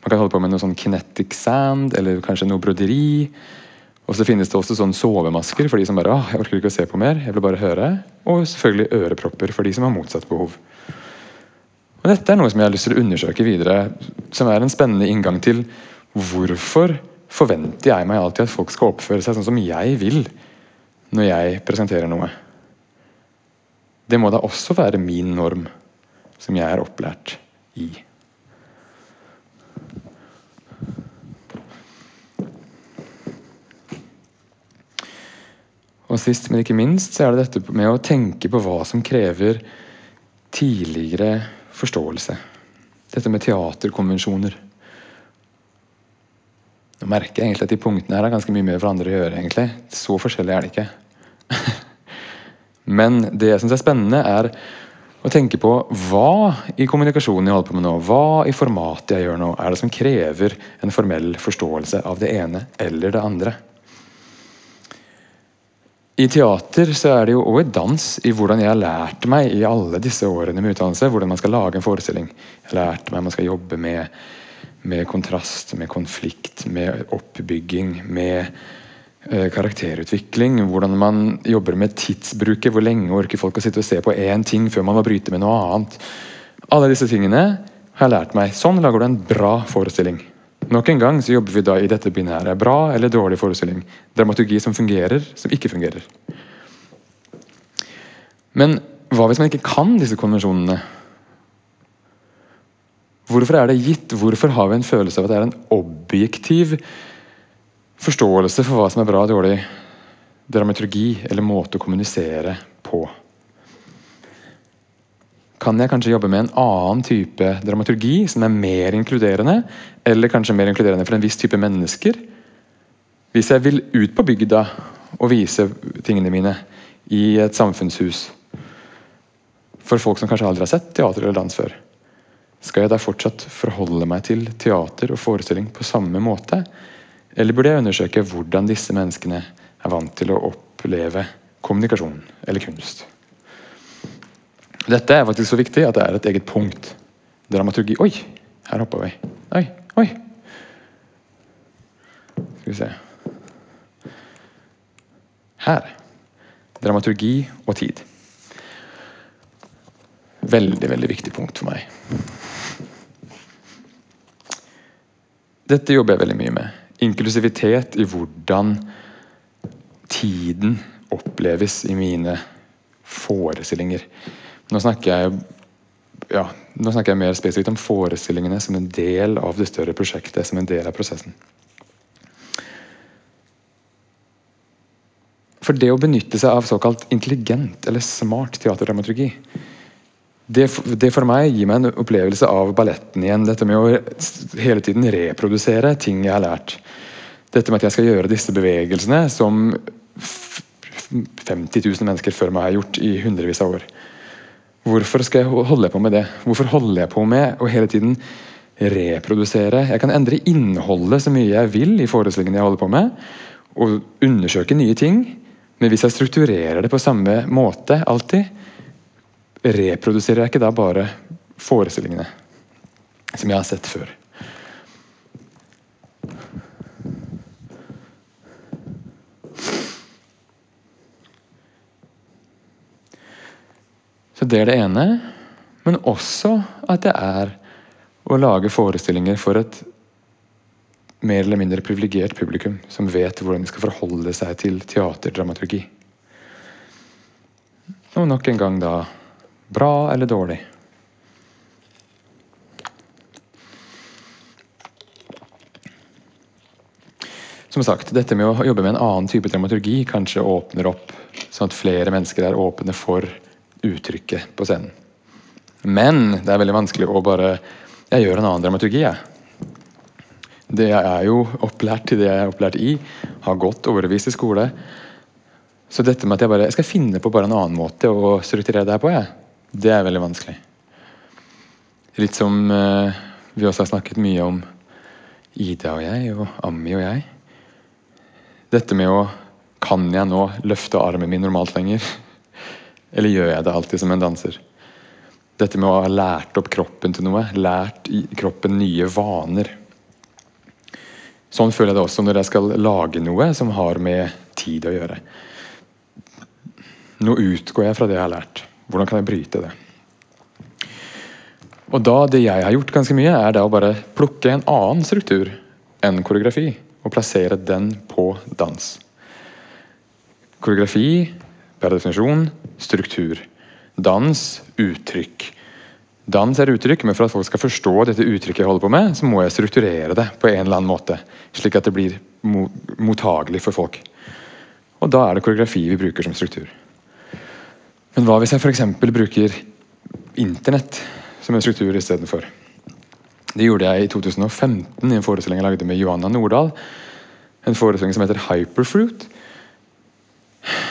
Man kan holde på med noe sånn kinetic sand, eller kanskje noe broderi. Og så finnes det også sånn sovemasker for de som bare Åh, jeg orker ikke å se på mer, jeg vil bare høre. Og selvfølgelig ørepropper for de som har motsatt behov. Og Dette er noe som jeg har lyst til å undersøke videre, som er en spennende inngang til hvorfor forventer jeg meg alltid at folk skal oppføre seg sånn som jeg vil når jeg presenterer noe. Det må da også være min norm, som jeg er opplært i. Og sist, men ikke minst, så er det dette med å tenke på hva som krever tidligere forståelse. Dette med teaterkonvensjoner. Nå merker jeg egentlig at de punktene her har ganske mye med hverandre å gjøre. egentlig. Så forskjellig er det ikke. Men det jeg syns er spennende, er å tenke på hva i kommunikasjonen jeg holder på med nå, hva i formatet jeg gjør nå, er det som krever en formell forståelse av det ene eller det andre. I teater så er det jo òg dans i hvordan jeg har lært meg i alle disse årene med utdannelse hvordan man skal lage en forestilling. Jeg har lært meg man skal jobbe med, med kontrast, med konflikt, med oppbygging, med karakterutvikling. Hvordan man jobber med tidsbruket. Hvor lenge orker folk å sitte og se på én ting før man må bryte med noe annet. Alle disse tingene har jeg lært meg. Sånn lager du en bra forestilling. Nok en gang så jobber vi da i dette binære. Bra eller dårlig forestilling. Dramaturgi som fungerer, som ikke fungerer. Men hva hvis man ikke kan disse konvensjonene? Hvorfor er det gitt? Hvorfor har vi en følelse av at det er en objektiv forståelse for hva som er bra og dårlig dramaturgi eller måte å kommunisere på? kan jeg kanskje jobbe med en annen type dramaturgi som er mer inkluderende, eller kanskje mer inkluderende for en viss type mennesker. Hvis jeg vil ut på bygda og vise tingene mine i et samfunnshus For folk som kanskje aldri har sett teater eller dans før. Skal jeg da fortsatt forholde meg til teater og forestilling på samme måte? Eller burde jeg undersøke hvordan disse menneskene er vant til å oppleve kommunikasjon eller kunst? Dette er faktisk så viktig at det er et eget punkt. Dramaturgi Oi, her hoppa vi. Oi, oi. Skal vi se Her. Dramaturgi og tid. Veldig, veldig viktig punkt for meg. Dette jobber jeg veldig mye med. Inklusivitet i hvordan tiden oppleves i mine forestillinger. Nå snakker jeg ja, nå snakker jeg mer spesifikt om forestillingene som en del av det større prosjektet, som en del av prosessen. For det å benytte seg av såkalt intelligent eller smart teaterdramaturgi det, det, for meg gir meg en opplevelse av balletten igjen. Dette med å hele tiden reprodusere ting jeg har lært. Dette med at jeg skal gjøre disse bevegelsene som 50 000 mennesker før meg har gjort i hundrevis av år. Hvorfor skal jeg holde på med det? Hvorfor holder jeg på med å hele tiden reprodusere? Jeg kan endre innholdet så mye jeg vil i forestillingene jeg holder på med, og undersøke nye ting, men hvis jeg strukturerer det på samme måte alltid, reproduserer jeg ikke da bare forestillingene som jeg har sett før. Så det er det ene. Men også at det er å lage forestillinger for et mer eller mindre privilegert publikum som vet hvordan de skal forholde seg til teaterdramaturgi. Og nok en gang da bra eller dårlig. Som sagt, dette med å jobbe med en annen type dramaturgi kanskje åpner opp sånn at flere mennesker er åpne for uttrykket på scenen. Men det er veldig vanskelig å bare Jeg gjør en annen dramaturgi, jeg. Det jeg er jo opplært til det jeg er opplært i. Har gått årevis i skole. Så dette med at jeg bare jeg skal finne på bare en annen måte å strukturere det her på, jeg, det er veldig vanskelig. Litt som uh, vi også har snakket mye om Ida og jeg, og Ammi og jeg. Dette med å Kan jeg nå løfte armen min normalt lenger? Eller gjør jeg det alltid som en danser? Dette med å ha lært opp kroppen til noe. Lært kroppen nye vaner. Sånn føler jeg det også når jeg skal lage noe som har med tid å gjøre. Nå utgår jeg fra det jeg har lært. Hvordan kan jeg bryte det? Og da, Det jeg har gjort ganske mye, er da å bare plukke en annen struktur enn koreografi og plassere den på dans. Koreografi per definisjon struktur. Dans uttrykk. Dans er uttrykk, men for at folk skal forstå dette uttrykket jeg holder på med, så må jeg strukturere det på en eller annen måte, slik at det blir mottagelig for folk. Og da er det koreografi vi bruker som struktur. Men hva hvis jeg f.eks. bruker internett som en struktur istedenfor? Det gjorde jeg i 2015 i en forestilling jeg lagde med Johanna Nordahl. En forestilling som heter Hyperfruit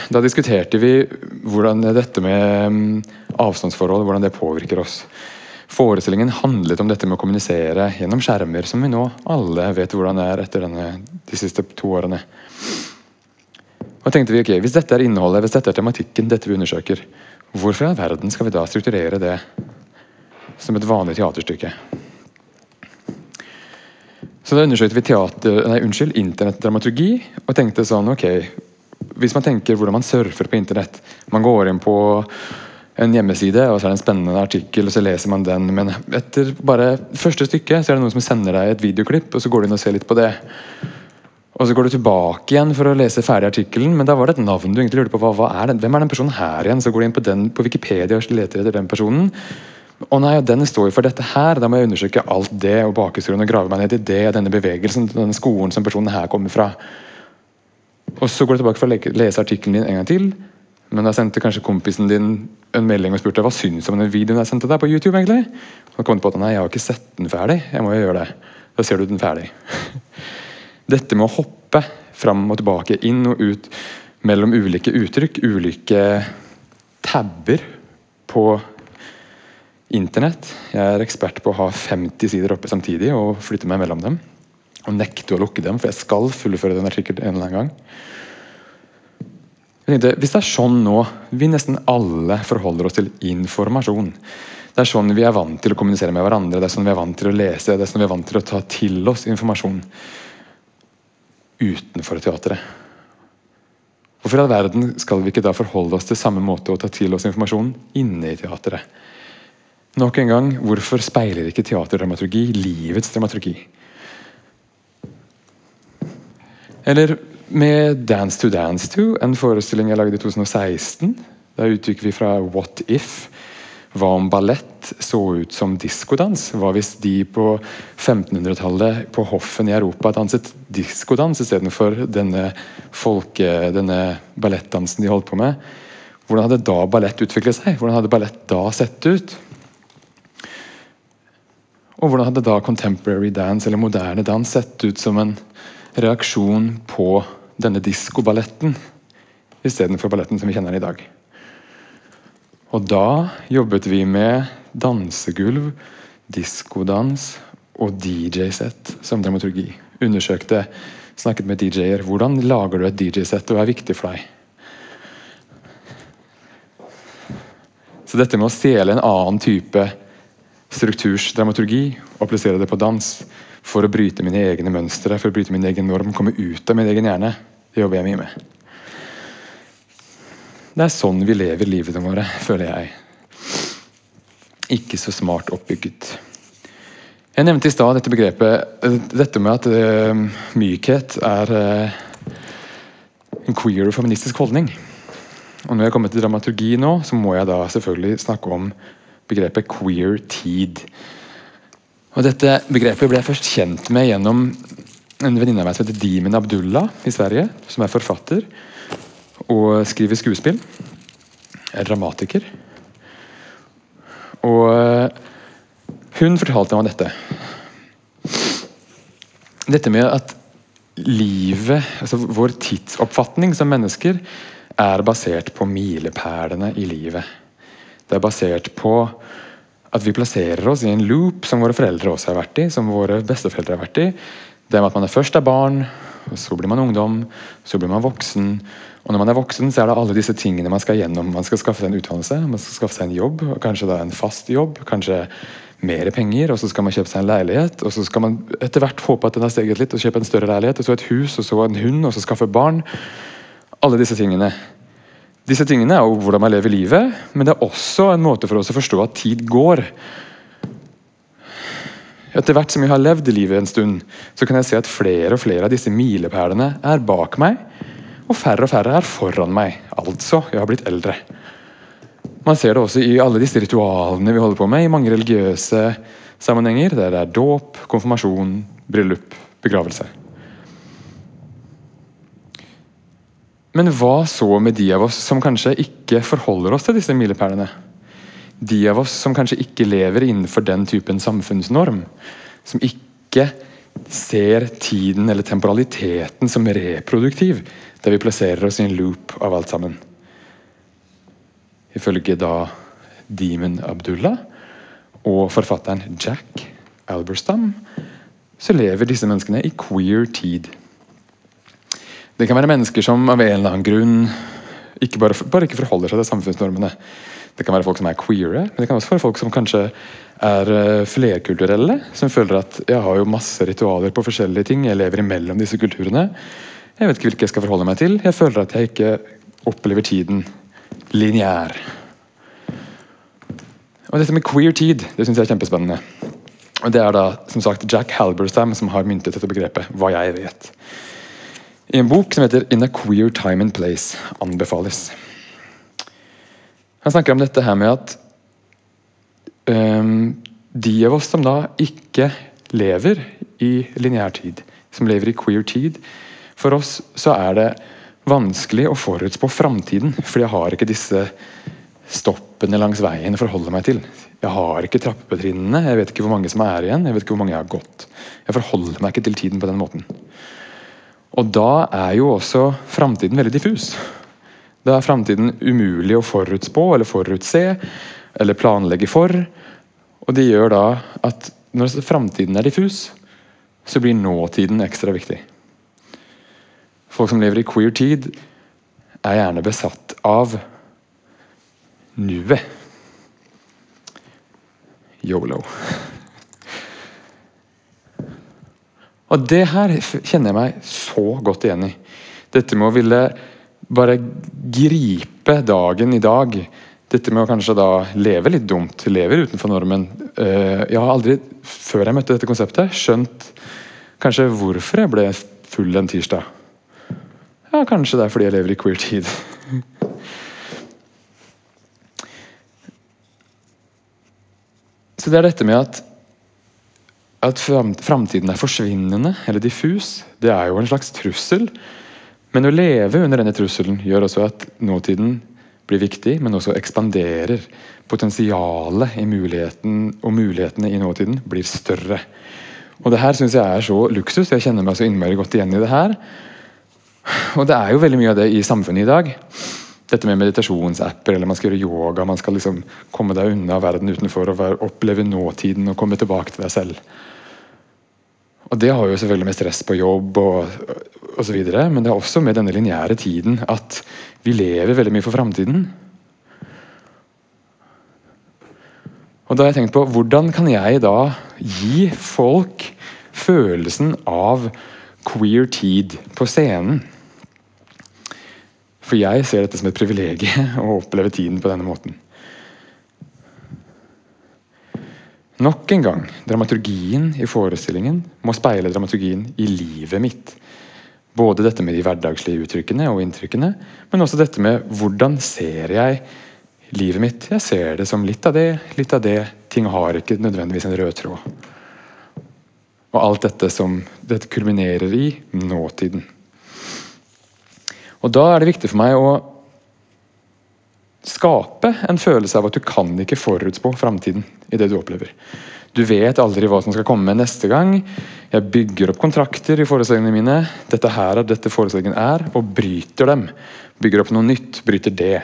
da diskuterte vi hvordan dette med mm, avstandsforhold hvordan det påvirker oss. Forestillingen handlet om dette med å kommunisere gjennom skjermer, som vi nå alle vet hvordan er etter denne, de siste to årene. Og tenkte vi, ok, Hvis dette er innholdet, hvis dette er tematikken, dette vi undersøker, hvorfor i all verden skal vi da strukturere det som et vanlig teaterstykke? Så da undersøkte vi teater, nei, unnskyld, internettdramaturgi og tenkte sånn ok, hvis man tenker hvordan man surfer på internett Man går inn på en hjemmeside, og så er det en spennende artikkel, og så leser man den. Men etter bare første stykke så er det noen som sender deg et videoklipp, og så går du inn og ser litt på det. Og så går du tilbake igjen for å lese ferdig artikkelen, men da var det et navn du egentlig lurte på. Hva, hva er det? Hvem er den personen her igjen? Så går du inn på, den, på Wikipedia og leter etter den personen. Å nei, den står jo for dette her. Da må jeg undersøke alt det og bakhistorien og grave meg ned i det, denne bevegelsen, denne skolen som personen her kommer fra. Og så går du tilbake for å lese artikkelen din en gang til. Men da sendte kanskje kompisen din en melding og spurte hva syns du om den videoen jeg sendte deg på YouTube. egentlig? Og kom på at nei, jeg har ikke sett den ferdig. Jeg må jo gjøre det. Da ser du den ferdig. Dette med å hoppe fram og tilbake, inn og ut mellom ulike uttrykk, ulike tabber på Internett. Jeg er ekspert på å ha 50 sider oppe samtidig og flytte meg mellom dem. Og nekte å lukke dem, for jeg skal fullføre den artikkelen en eller annen gang. Tenkte, Hvis det er sånn nå vi nesten alle forholder oss til informasjon Det er sånn vi er vant til å kommunisere med hverandre, det er sånn vi er vant til å lese, det er sånn vi er vant til å ta til oss informasjon utenfor teatret. Hvorfor i all verden skal vi ikke da forholde oss til samme måte og ta til oss informasjon inne i teatret? Nok en gang, hvorfor speiler ikke teaterdramaturgi livets dramaturgi? Eller med Dance to Dance to, en forestilling jeg lagde i 2016. Da utgikk vi fra What If. Hva om ballett så ut som diskodans? Hva hvis de på 1500-tallet på hoffen i Europa danset diskodans istedenfor denne folke, denne ballettdansen de holdt på med? Hvordan hadde da ballett utviklet seg? Hvordan hadde ballett da sett ut? Og hvordan hadde da contemporary dance, eller moderne dans, sett ut som en reaksjon på denne diskoballetten istedenfor balletten som vi kjenner den i dag? Og da jobbet vi med dansegulv, diskodans og DJ-sett som dramaturgi. Undersøkte, snakket med DJ-er. Hvordan lager du et DJ-sett, og er viktig for deg? Så dette med å stjele en annen type strukturs dramaturgi og plassere det på dans for å bryte mine egne mønstre, for å bryte min egen norm, komme ut av min egen hjerne, det jobber jeg mye med. Det er sånn vi lever livet våre, føler jeg. Ikke så smart oppbygget. Jeg nevnte i stad dette begrepet Dette med at uh, mykhet er uh, en queer og feministisk holdning. Og når jeg kommer til dramaturgi nå, så må jeg da selvfølgelig snakke om begrepet queer tid. Og Dette begrepet ble jeg først kjent med gjennom en venninne av meg som heter Dimen Abdullah i Sverige, som er forfatter og skriver skuespill. Er dramatiker. Og eh, hun fortalte meg dette. Dette med at livet, altså vår tidsoppfatning som mennesker, er basert på milepælene i livet. Det er basert på at vi plasserer oss i en loop som våre foreldre også har vært i, som våre besteforeldre har vært i. Det med at man først er barn, så blir man ungdom, så blir man voksen, og når man er voksen, så er det alle disse tingene man skal gjennom. Man skal skaffe seg en utdannelse, man skal skaffe seg en jobb, kanskje da en fast jobb, kanskje mer penger, og så skal man kjøpe seg en leilighet. Og så skal man etter hvert håpe at den har steget litt, og kjøpe en større leilighet, og så et hus, og så en hund, og så skaffe barn. Alle disse tingene. Disse tingene er jo hvordan man lever livet, men det er også en måte for oss å forstå at tid går. Etter hvert som jeg har levd livet en stund, så kan jeg se at flere og flere av disse milepælene er bak meg og færre og færre er foran meg. Altså, jeg har blitt eldre. Man ser det også i alle disse ritualene vi holder på med i mange religiøse sammenhenger, der det er dåp, konfirmasjon, bryllup, begravelse. Men hva så med de av oss som kanskje ikke forholder oss til disse milepælene? De av oss som kanskje ikke lever innenfor den typen samfunnsnorm? Som ikke ser tiden eller temporaliteten som reproduktiv, der vi plasserer oss i en loop av alt sammen. Ifølge da Demon Abdullah og forfatteren Jack Alberstam så lever disse menneskene i queer tid. Det kan være mennesker som av en eller annen grunn ikke bare, bare ikke forholder seg til samfunnsnormene. Det kan være folk som er queere, men det kan også være folk som kanskje er eh, flerkulturelle. Som føler at jeg har jo masse ritualer på forskjellige ting, jeg lever imellom disse kulturene. Jeg vet ikke hvilke jeg skal forholde meg til. Jeg føler at jeg ikke opplever tiden lineær. Og dette med queer tid det synes jeg er kjempespennende. Og Det er da som sagt Jack Halberstam som har myntet dette begrepet. hva jeg vet. I en bok som heter In a Queer Time and Place anbefales. Han snakker om dette her med at um, de av oss som da ikke lever i lineær tid, som lever i queer tid, for oss så er det vanskelig å forutspå framtiden, for jeg har ikke disse stoppene langs veien å forholde meg til. Jeg har ikke trappetrinnene, jeg vet ikke hvor mange som er igjen, jeg vet ikke hvor mange jeg har gått. Jeg forholder meg ikke til tiden på den måten. Og da er jo også framtiden veldig diffus. Da er framtiden umulig å forutspå eller forutse eller planlegge for. Og det gjør da at når framtiden er diffus, så blir nåtiden ekstra viktig. Folk som lever i queer tid, er gjerne besatt av nuet. Yolo. Og det her kjenner jeg meg så godt igjen i. Dette med å ville bare gripe dagen i dag. Dette med å kanskje da leve litt dumt, leve utenfor normen. Eh, jeg har aldri, før jeg møtte dette konseptet, skjønt kanskje hvorfor jeg ble full en tirsdag. Ja, kanskje det er fordi jeg lever i queer tid. Så det er dette med at at framtiden er forsvinnende eller diffus, det er jo en slags trussel. Men å leve under denne trusselen gjør også at nåtiden blir viktig, men også ekspanderer. Potensialet i muligheten og mulighetene i nåtiden blir større. Og det her syns jeg er så luksus. Jeg kjenner meg så innmari godt igjen i det her. Og det er jo veldig mye av det i samfunnet i dag. Dette med meditasjonsapper, eller man skal gjøre yoga, man skal liksom komme deg unna verden utenfor og oppleve nåtiden og komme tilbake til deg selv. Og det har jo selvfølgelig med stress på jobb og osv., men det er også med denne lineære tiden at vi lever veldig mye for framtiden. Og da har jeg tenkt på hvordan kan jeg da gi folk følelsen av queer tid på scenen? For jeg ser dette som et privilegium å oppleve tiden på denne måten. Nok en gang, dramaturgien i forestillingen må speile dramaturgien i livet mitt. Både dette med de hverdagslige uttrykkene og inntrykkene, men også dette med hvordan ser jeg livet mitt. Jeg ser det som litt av det, litt av det. Ting har ikke nødvendigvis en rød tråd. Og alt dette som dette kulminerer i nåtiden. Og da er det viktig for meg å skape en følelse av at du kan ikke forutspå framtiden i det du opplever. Du vet aldri hva som skal komme neste gang. Jeg bygger opp kontrakter i forestillingene mine. Dette her er dette forestillingen er, og bryter dem. Bygger opp noe nytt, bryter det.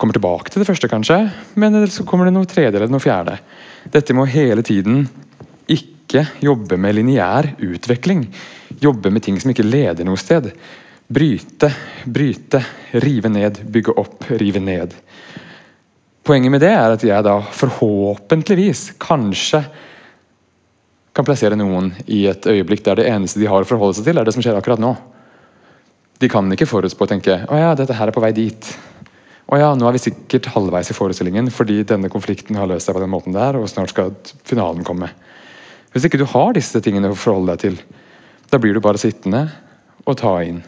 Kommer tilbake til det første, kanskje, men så kommer det noe tredje eller noe fjerde. Dette må hele tiden ikke jobbe med lineær utvikling. Jobbe med ting som ikke leder noe sted. Bryte, bryte, rive ned, bygge opp, rive ned. Poenget med det er at jeg da forhåpentligvis, kanskje, kan plassere noen i et øyeblikk der det eneste de har å forholde seg til, er det som skjer akkurat nå. De kan ikke forutspå og tenke å ja, dette her er på vei dit. Å ja, nå er vi sikkert halvveis i forestillingen fordi denne konflikten har løst seg på den måten der, og snart skal finalen komme. Hvis ikke du har disse tingene å forholde deg til, da blir du bare sittende og ta inn.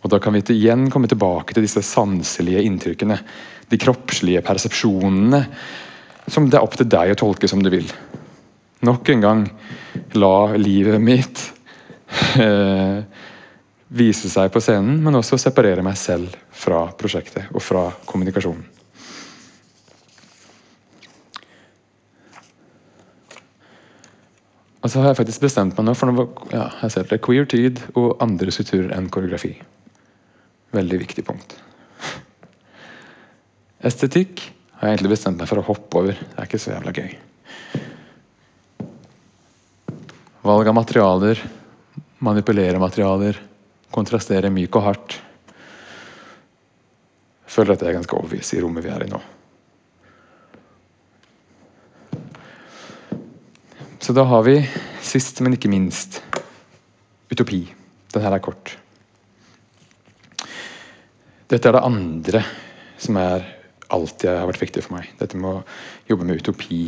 Og Da kan vi igjen komme tilbake til disse sanselige inntrykkene. De kroppslige persepsjonene som det er opp til deg å tolke som du vil. Nok en gang la livet mitt eh, vise seg på scenen, men også separere meg selv fra prosjektet og fra kommunikasjonen. Og så har jeg faktisk bestemt meg nå for noe, ja, jeg ser det, queer tid og andre strukturer enn koreografi. Veldig viktig punkt. Estetikk har jeg egentlig bestemt meg for å hoppe over. Det er ikke så jævla gøy. Valg av materialer, manipulere materialer, kontrastere myk og hardt. Jeg føler at det er ganske obvious i rommet vi er i nå. Så da har vi, sist, men ikke minst, utopi. Den her er kort. Dette er det andre som er alltid har vært viktig for meg. Dette med å jobbe med utopi.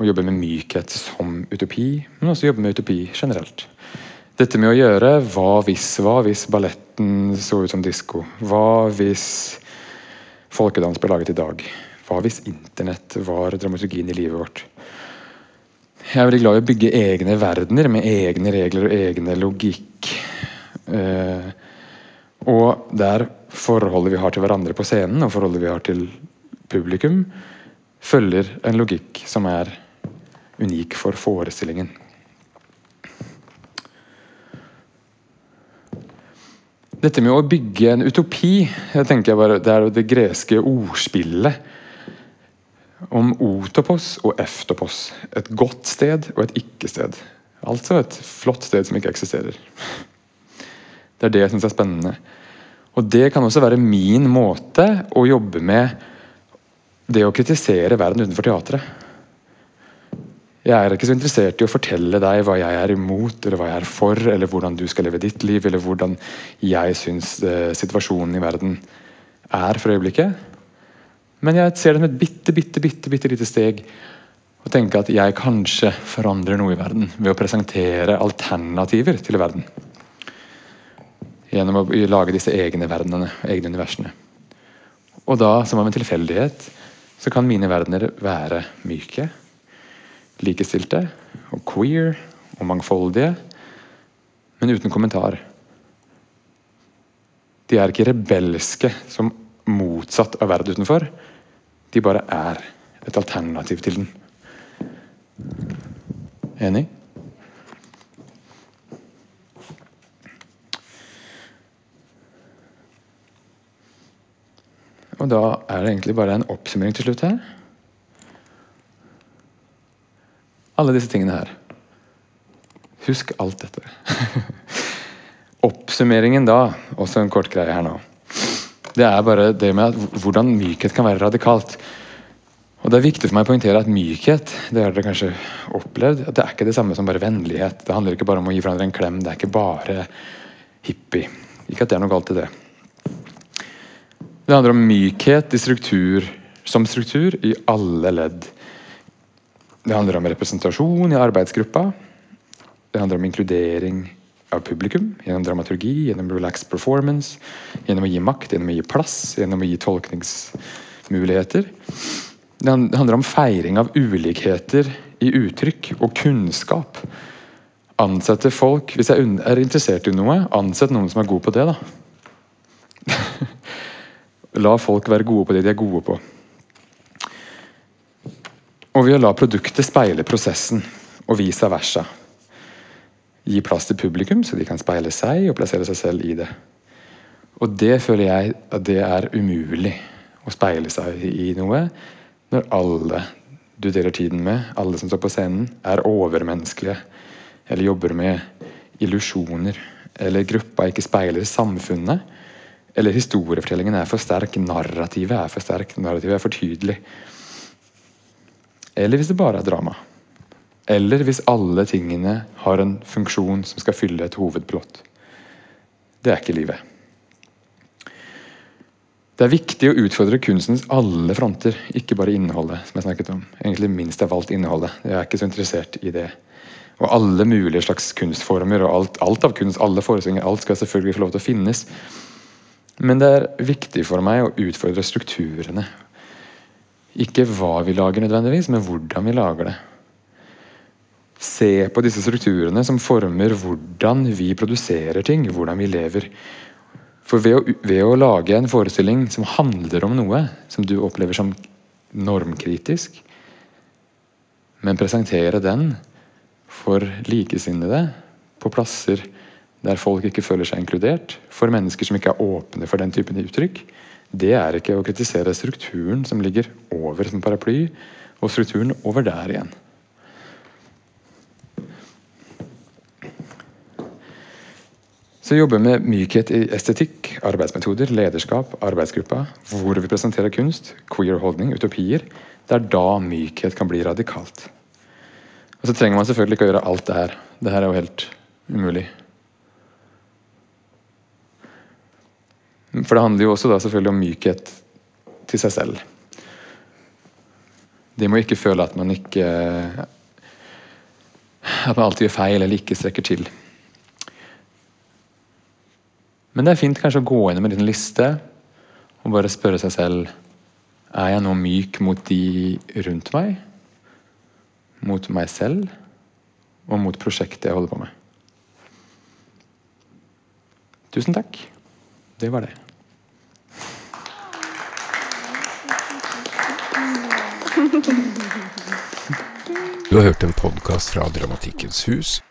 Å jobbe med mykhet som utopi, men også jobbe med utopi generelt. Dette med å gjøre hva hvis Hva hvis balletten så ut som disko? Hva hvis folkedans ble laget i dag? Hva hvis internett var dramaturgien i livet vårt? Jeg er veldig glad i å bygge egne verdener med egne regler og egne logikk. Eh, og der forholdet vi har til hverandre på scenen, og forholdet vi har til publikum, følger en logikk som er unik for forestillingen. Dette med å bygge en utopi jeg tenker bare, Det er det greske ordspillet. Om otopos og eftopos. Et godt sted og et ikke-sted. Altså et flott sted som ikke eksisterer. Det er det jeg syns er spennende. Og det kan også være min måte å jobbe med det å kritisere verden utenfor teatret. Jeg er ikke så interessert i å fortelle deg hva jeg er imot, eller hva jeg er for, eller hvordan du skal leve ditt liv, eller hvordan jeg syns eh, situasjonen i verden er for øyeblikket. Men jeg ser det som et bitte, bitte, bitte, bitte lite steg og tenker at jeg kanskje forandrer noe i verden ved å presentere alternativer til verden. Gjennom å lage disse egne verdenene, egne universene. Og da, som av en tilfeldighet, så kan mine verdener være myke, likestilte og queer og mangfoldige, men uten kommentar. De er ikke rebelske som motsatt av verden utenfor. De bare er et alternativ til den. Enig? Og da er det egentlig bare en oppsummering til slutt her. Alle disse tingene her. Husk alt dette. Oppsummeringen da, også en kort greie her nå. Det er bare det med at hvordan mykhet kan være radikalt. Og Det er viktig for meg å poengtere at mykhet det har dere kanskje opplevd, at det er ikke det samme som bare vennlighet. Det handler ikke bare om å gi hverandre en klem. Det er ikke bare hippie. Ikke at det er noe galt i det. Det handler om mykhet struktur, som struktur i alle ledd. Det handler om representasjon i arbeidsgruppa. Det handler om inkludering av publikum gjennom dramaturgi, gjennom relaxed performance, gjennom å gi makt, gjennom å gi plass, gjennom å gi tolkningsmuligheter. Det handler om feiring av ulikheter i uttrykk og kunnskap. Ansette folk Hvis jeg er interessert i noe, ansett noen som er god på det. da. la folk være gode på det de er gode på. Og ved å la produktet speile prosessen, og vice versa. Gi plass til publikum, så de kan speile seg og plassere seg selv i det. Og det føler jeg at det er umulig å speile seg i noe når alle du deler tiden med, alle som står på scenen, er overmenneskelige eller jobber med illusjoner, eller gruppa ikke speiler samfunnet, eller historiefortellingen er for sterk, narrativet er for sterk, narrativet er for tydelig. Eller hvis det bare er drama. Eller hvis alle tingene har en funksjon som skal fylle et hovedplott. Det er ikke livet. Det er viktig å utfordre kunstens alle fronter, ikke bare innholdet. som jeg snakket om. Egentlig minst av alt innholdet. Jeg er ikke så interessert i det. Og alle mulige slags kunstformer og alt, alt av kunst, alle forestillinger, alt skal selvfølgelig få lov til å finnes. Men det er viktig for meg å utfordre strukturene. Ikke hva vi lager nødvendigvis, men hvordan vi lager det. Se på disse strukturene som former hvordan vi produserer ting, hvordan vi lever. For ved å, ved å, lage en forestilling som handler om noe som du opplever som normkritisk, men presentere den for likesinnede på plasser der folk ikke føler seg inkludert, for mennesker som ikke er åpne for den typen uttrykk, det er ikke å kritisere strukturen som ligger over som paraply, og strukturen over der igjen. Så jobber med mykhet i estetikk, arbeidsmetoder, lederskap, arbeidsgruppa, hvor vi presenterer kunst, queer holdning, utopier. Det er da mykhet kan bli radikalt. Og så trenger man selvfølgelig ikke å gjøre alt det her. Det her er jo helt umulig. For det handler jo også da selvfølgelig om mykhet til seg selv. De må ikke føle at man ikke At man alltid gjør feil eller ikke strekker til. Men det er fint kanskje å gå gjennom en liten liste og bare spørre seg selv Er jeg nå myk mot de rundt meg? Mot meg selv? Og mot prosjektet jeg holder på med? Tusen takk. Det var det. Du har hørt en podkast fra Dramatikkens hus.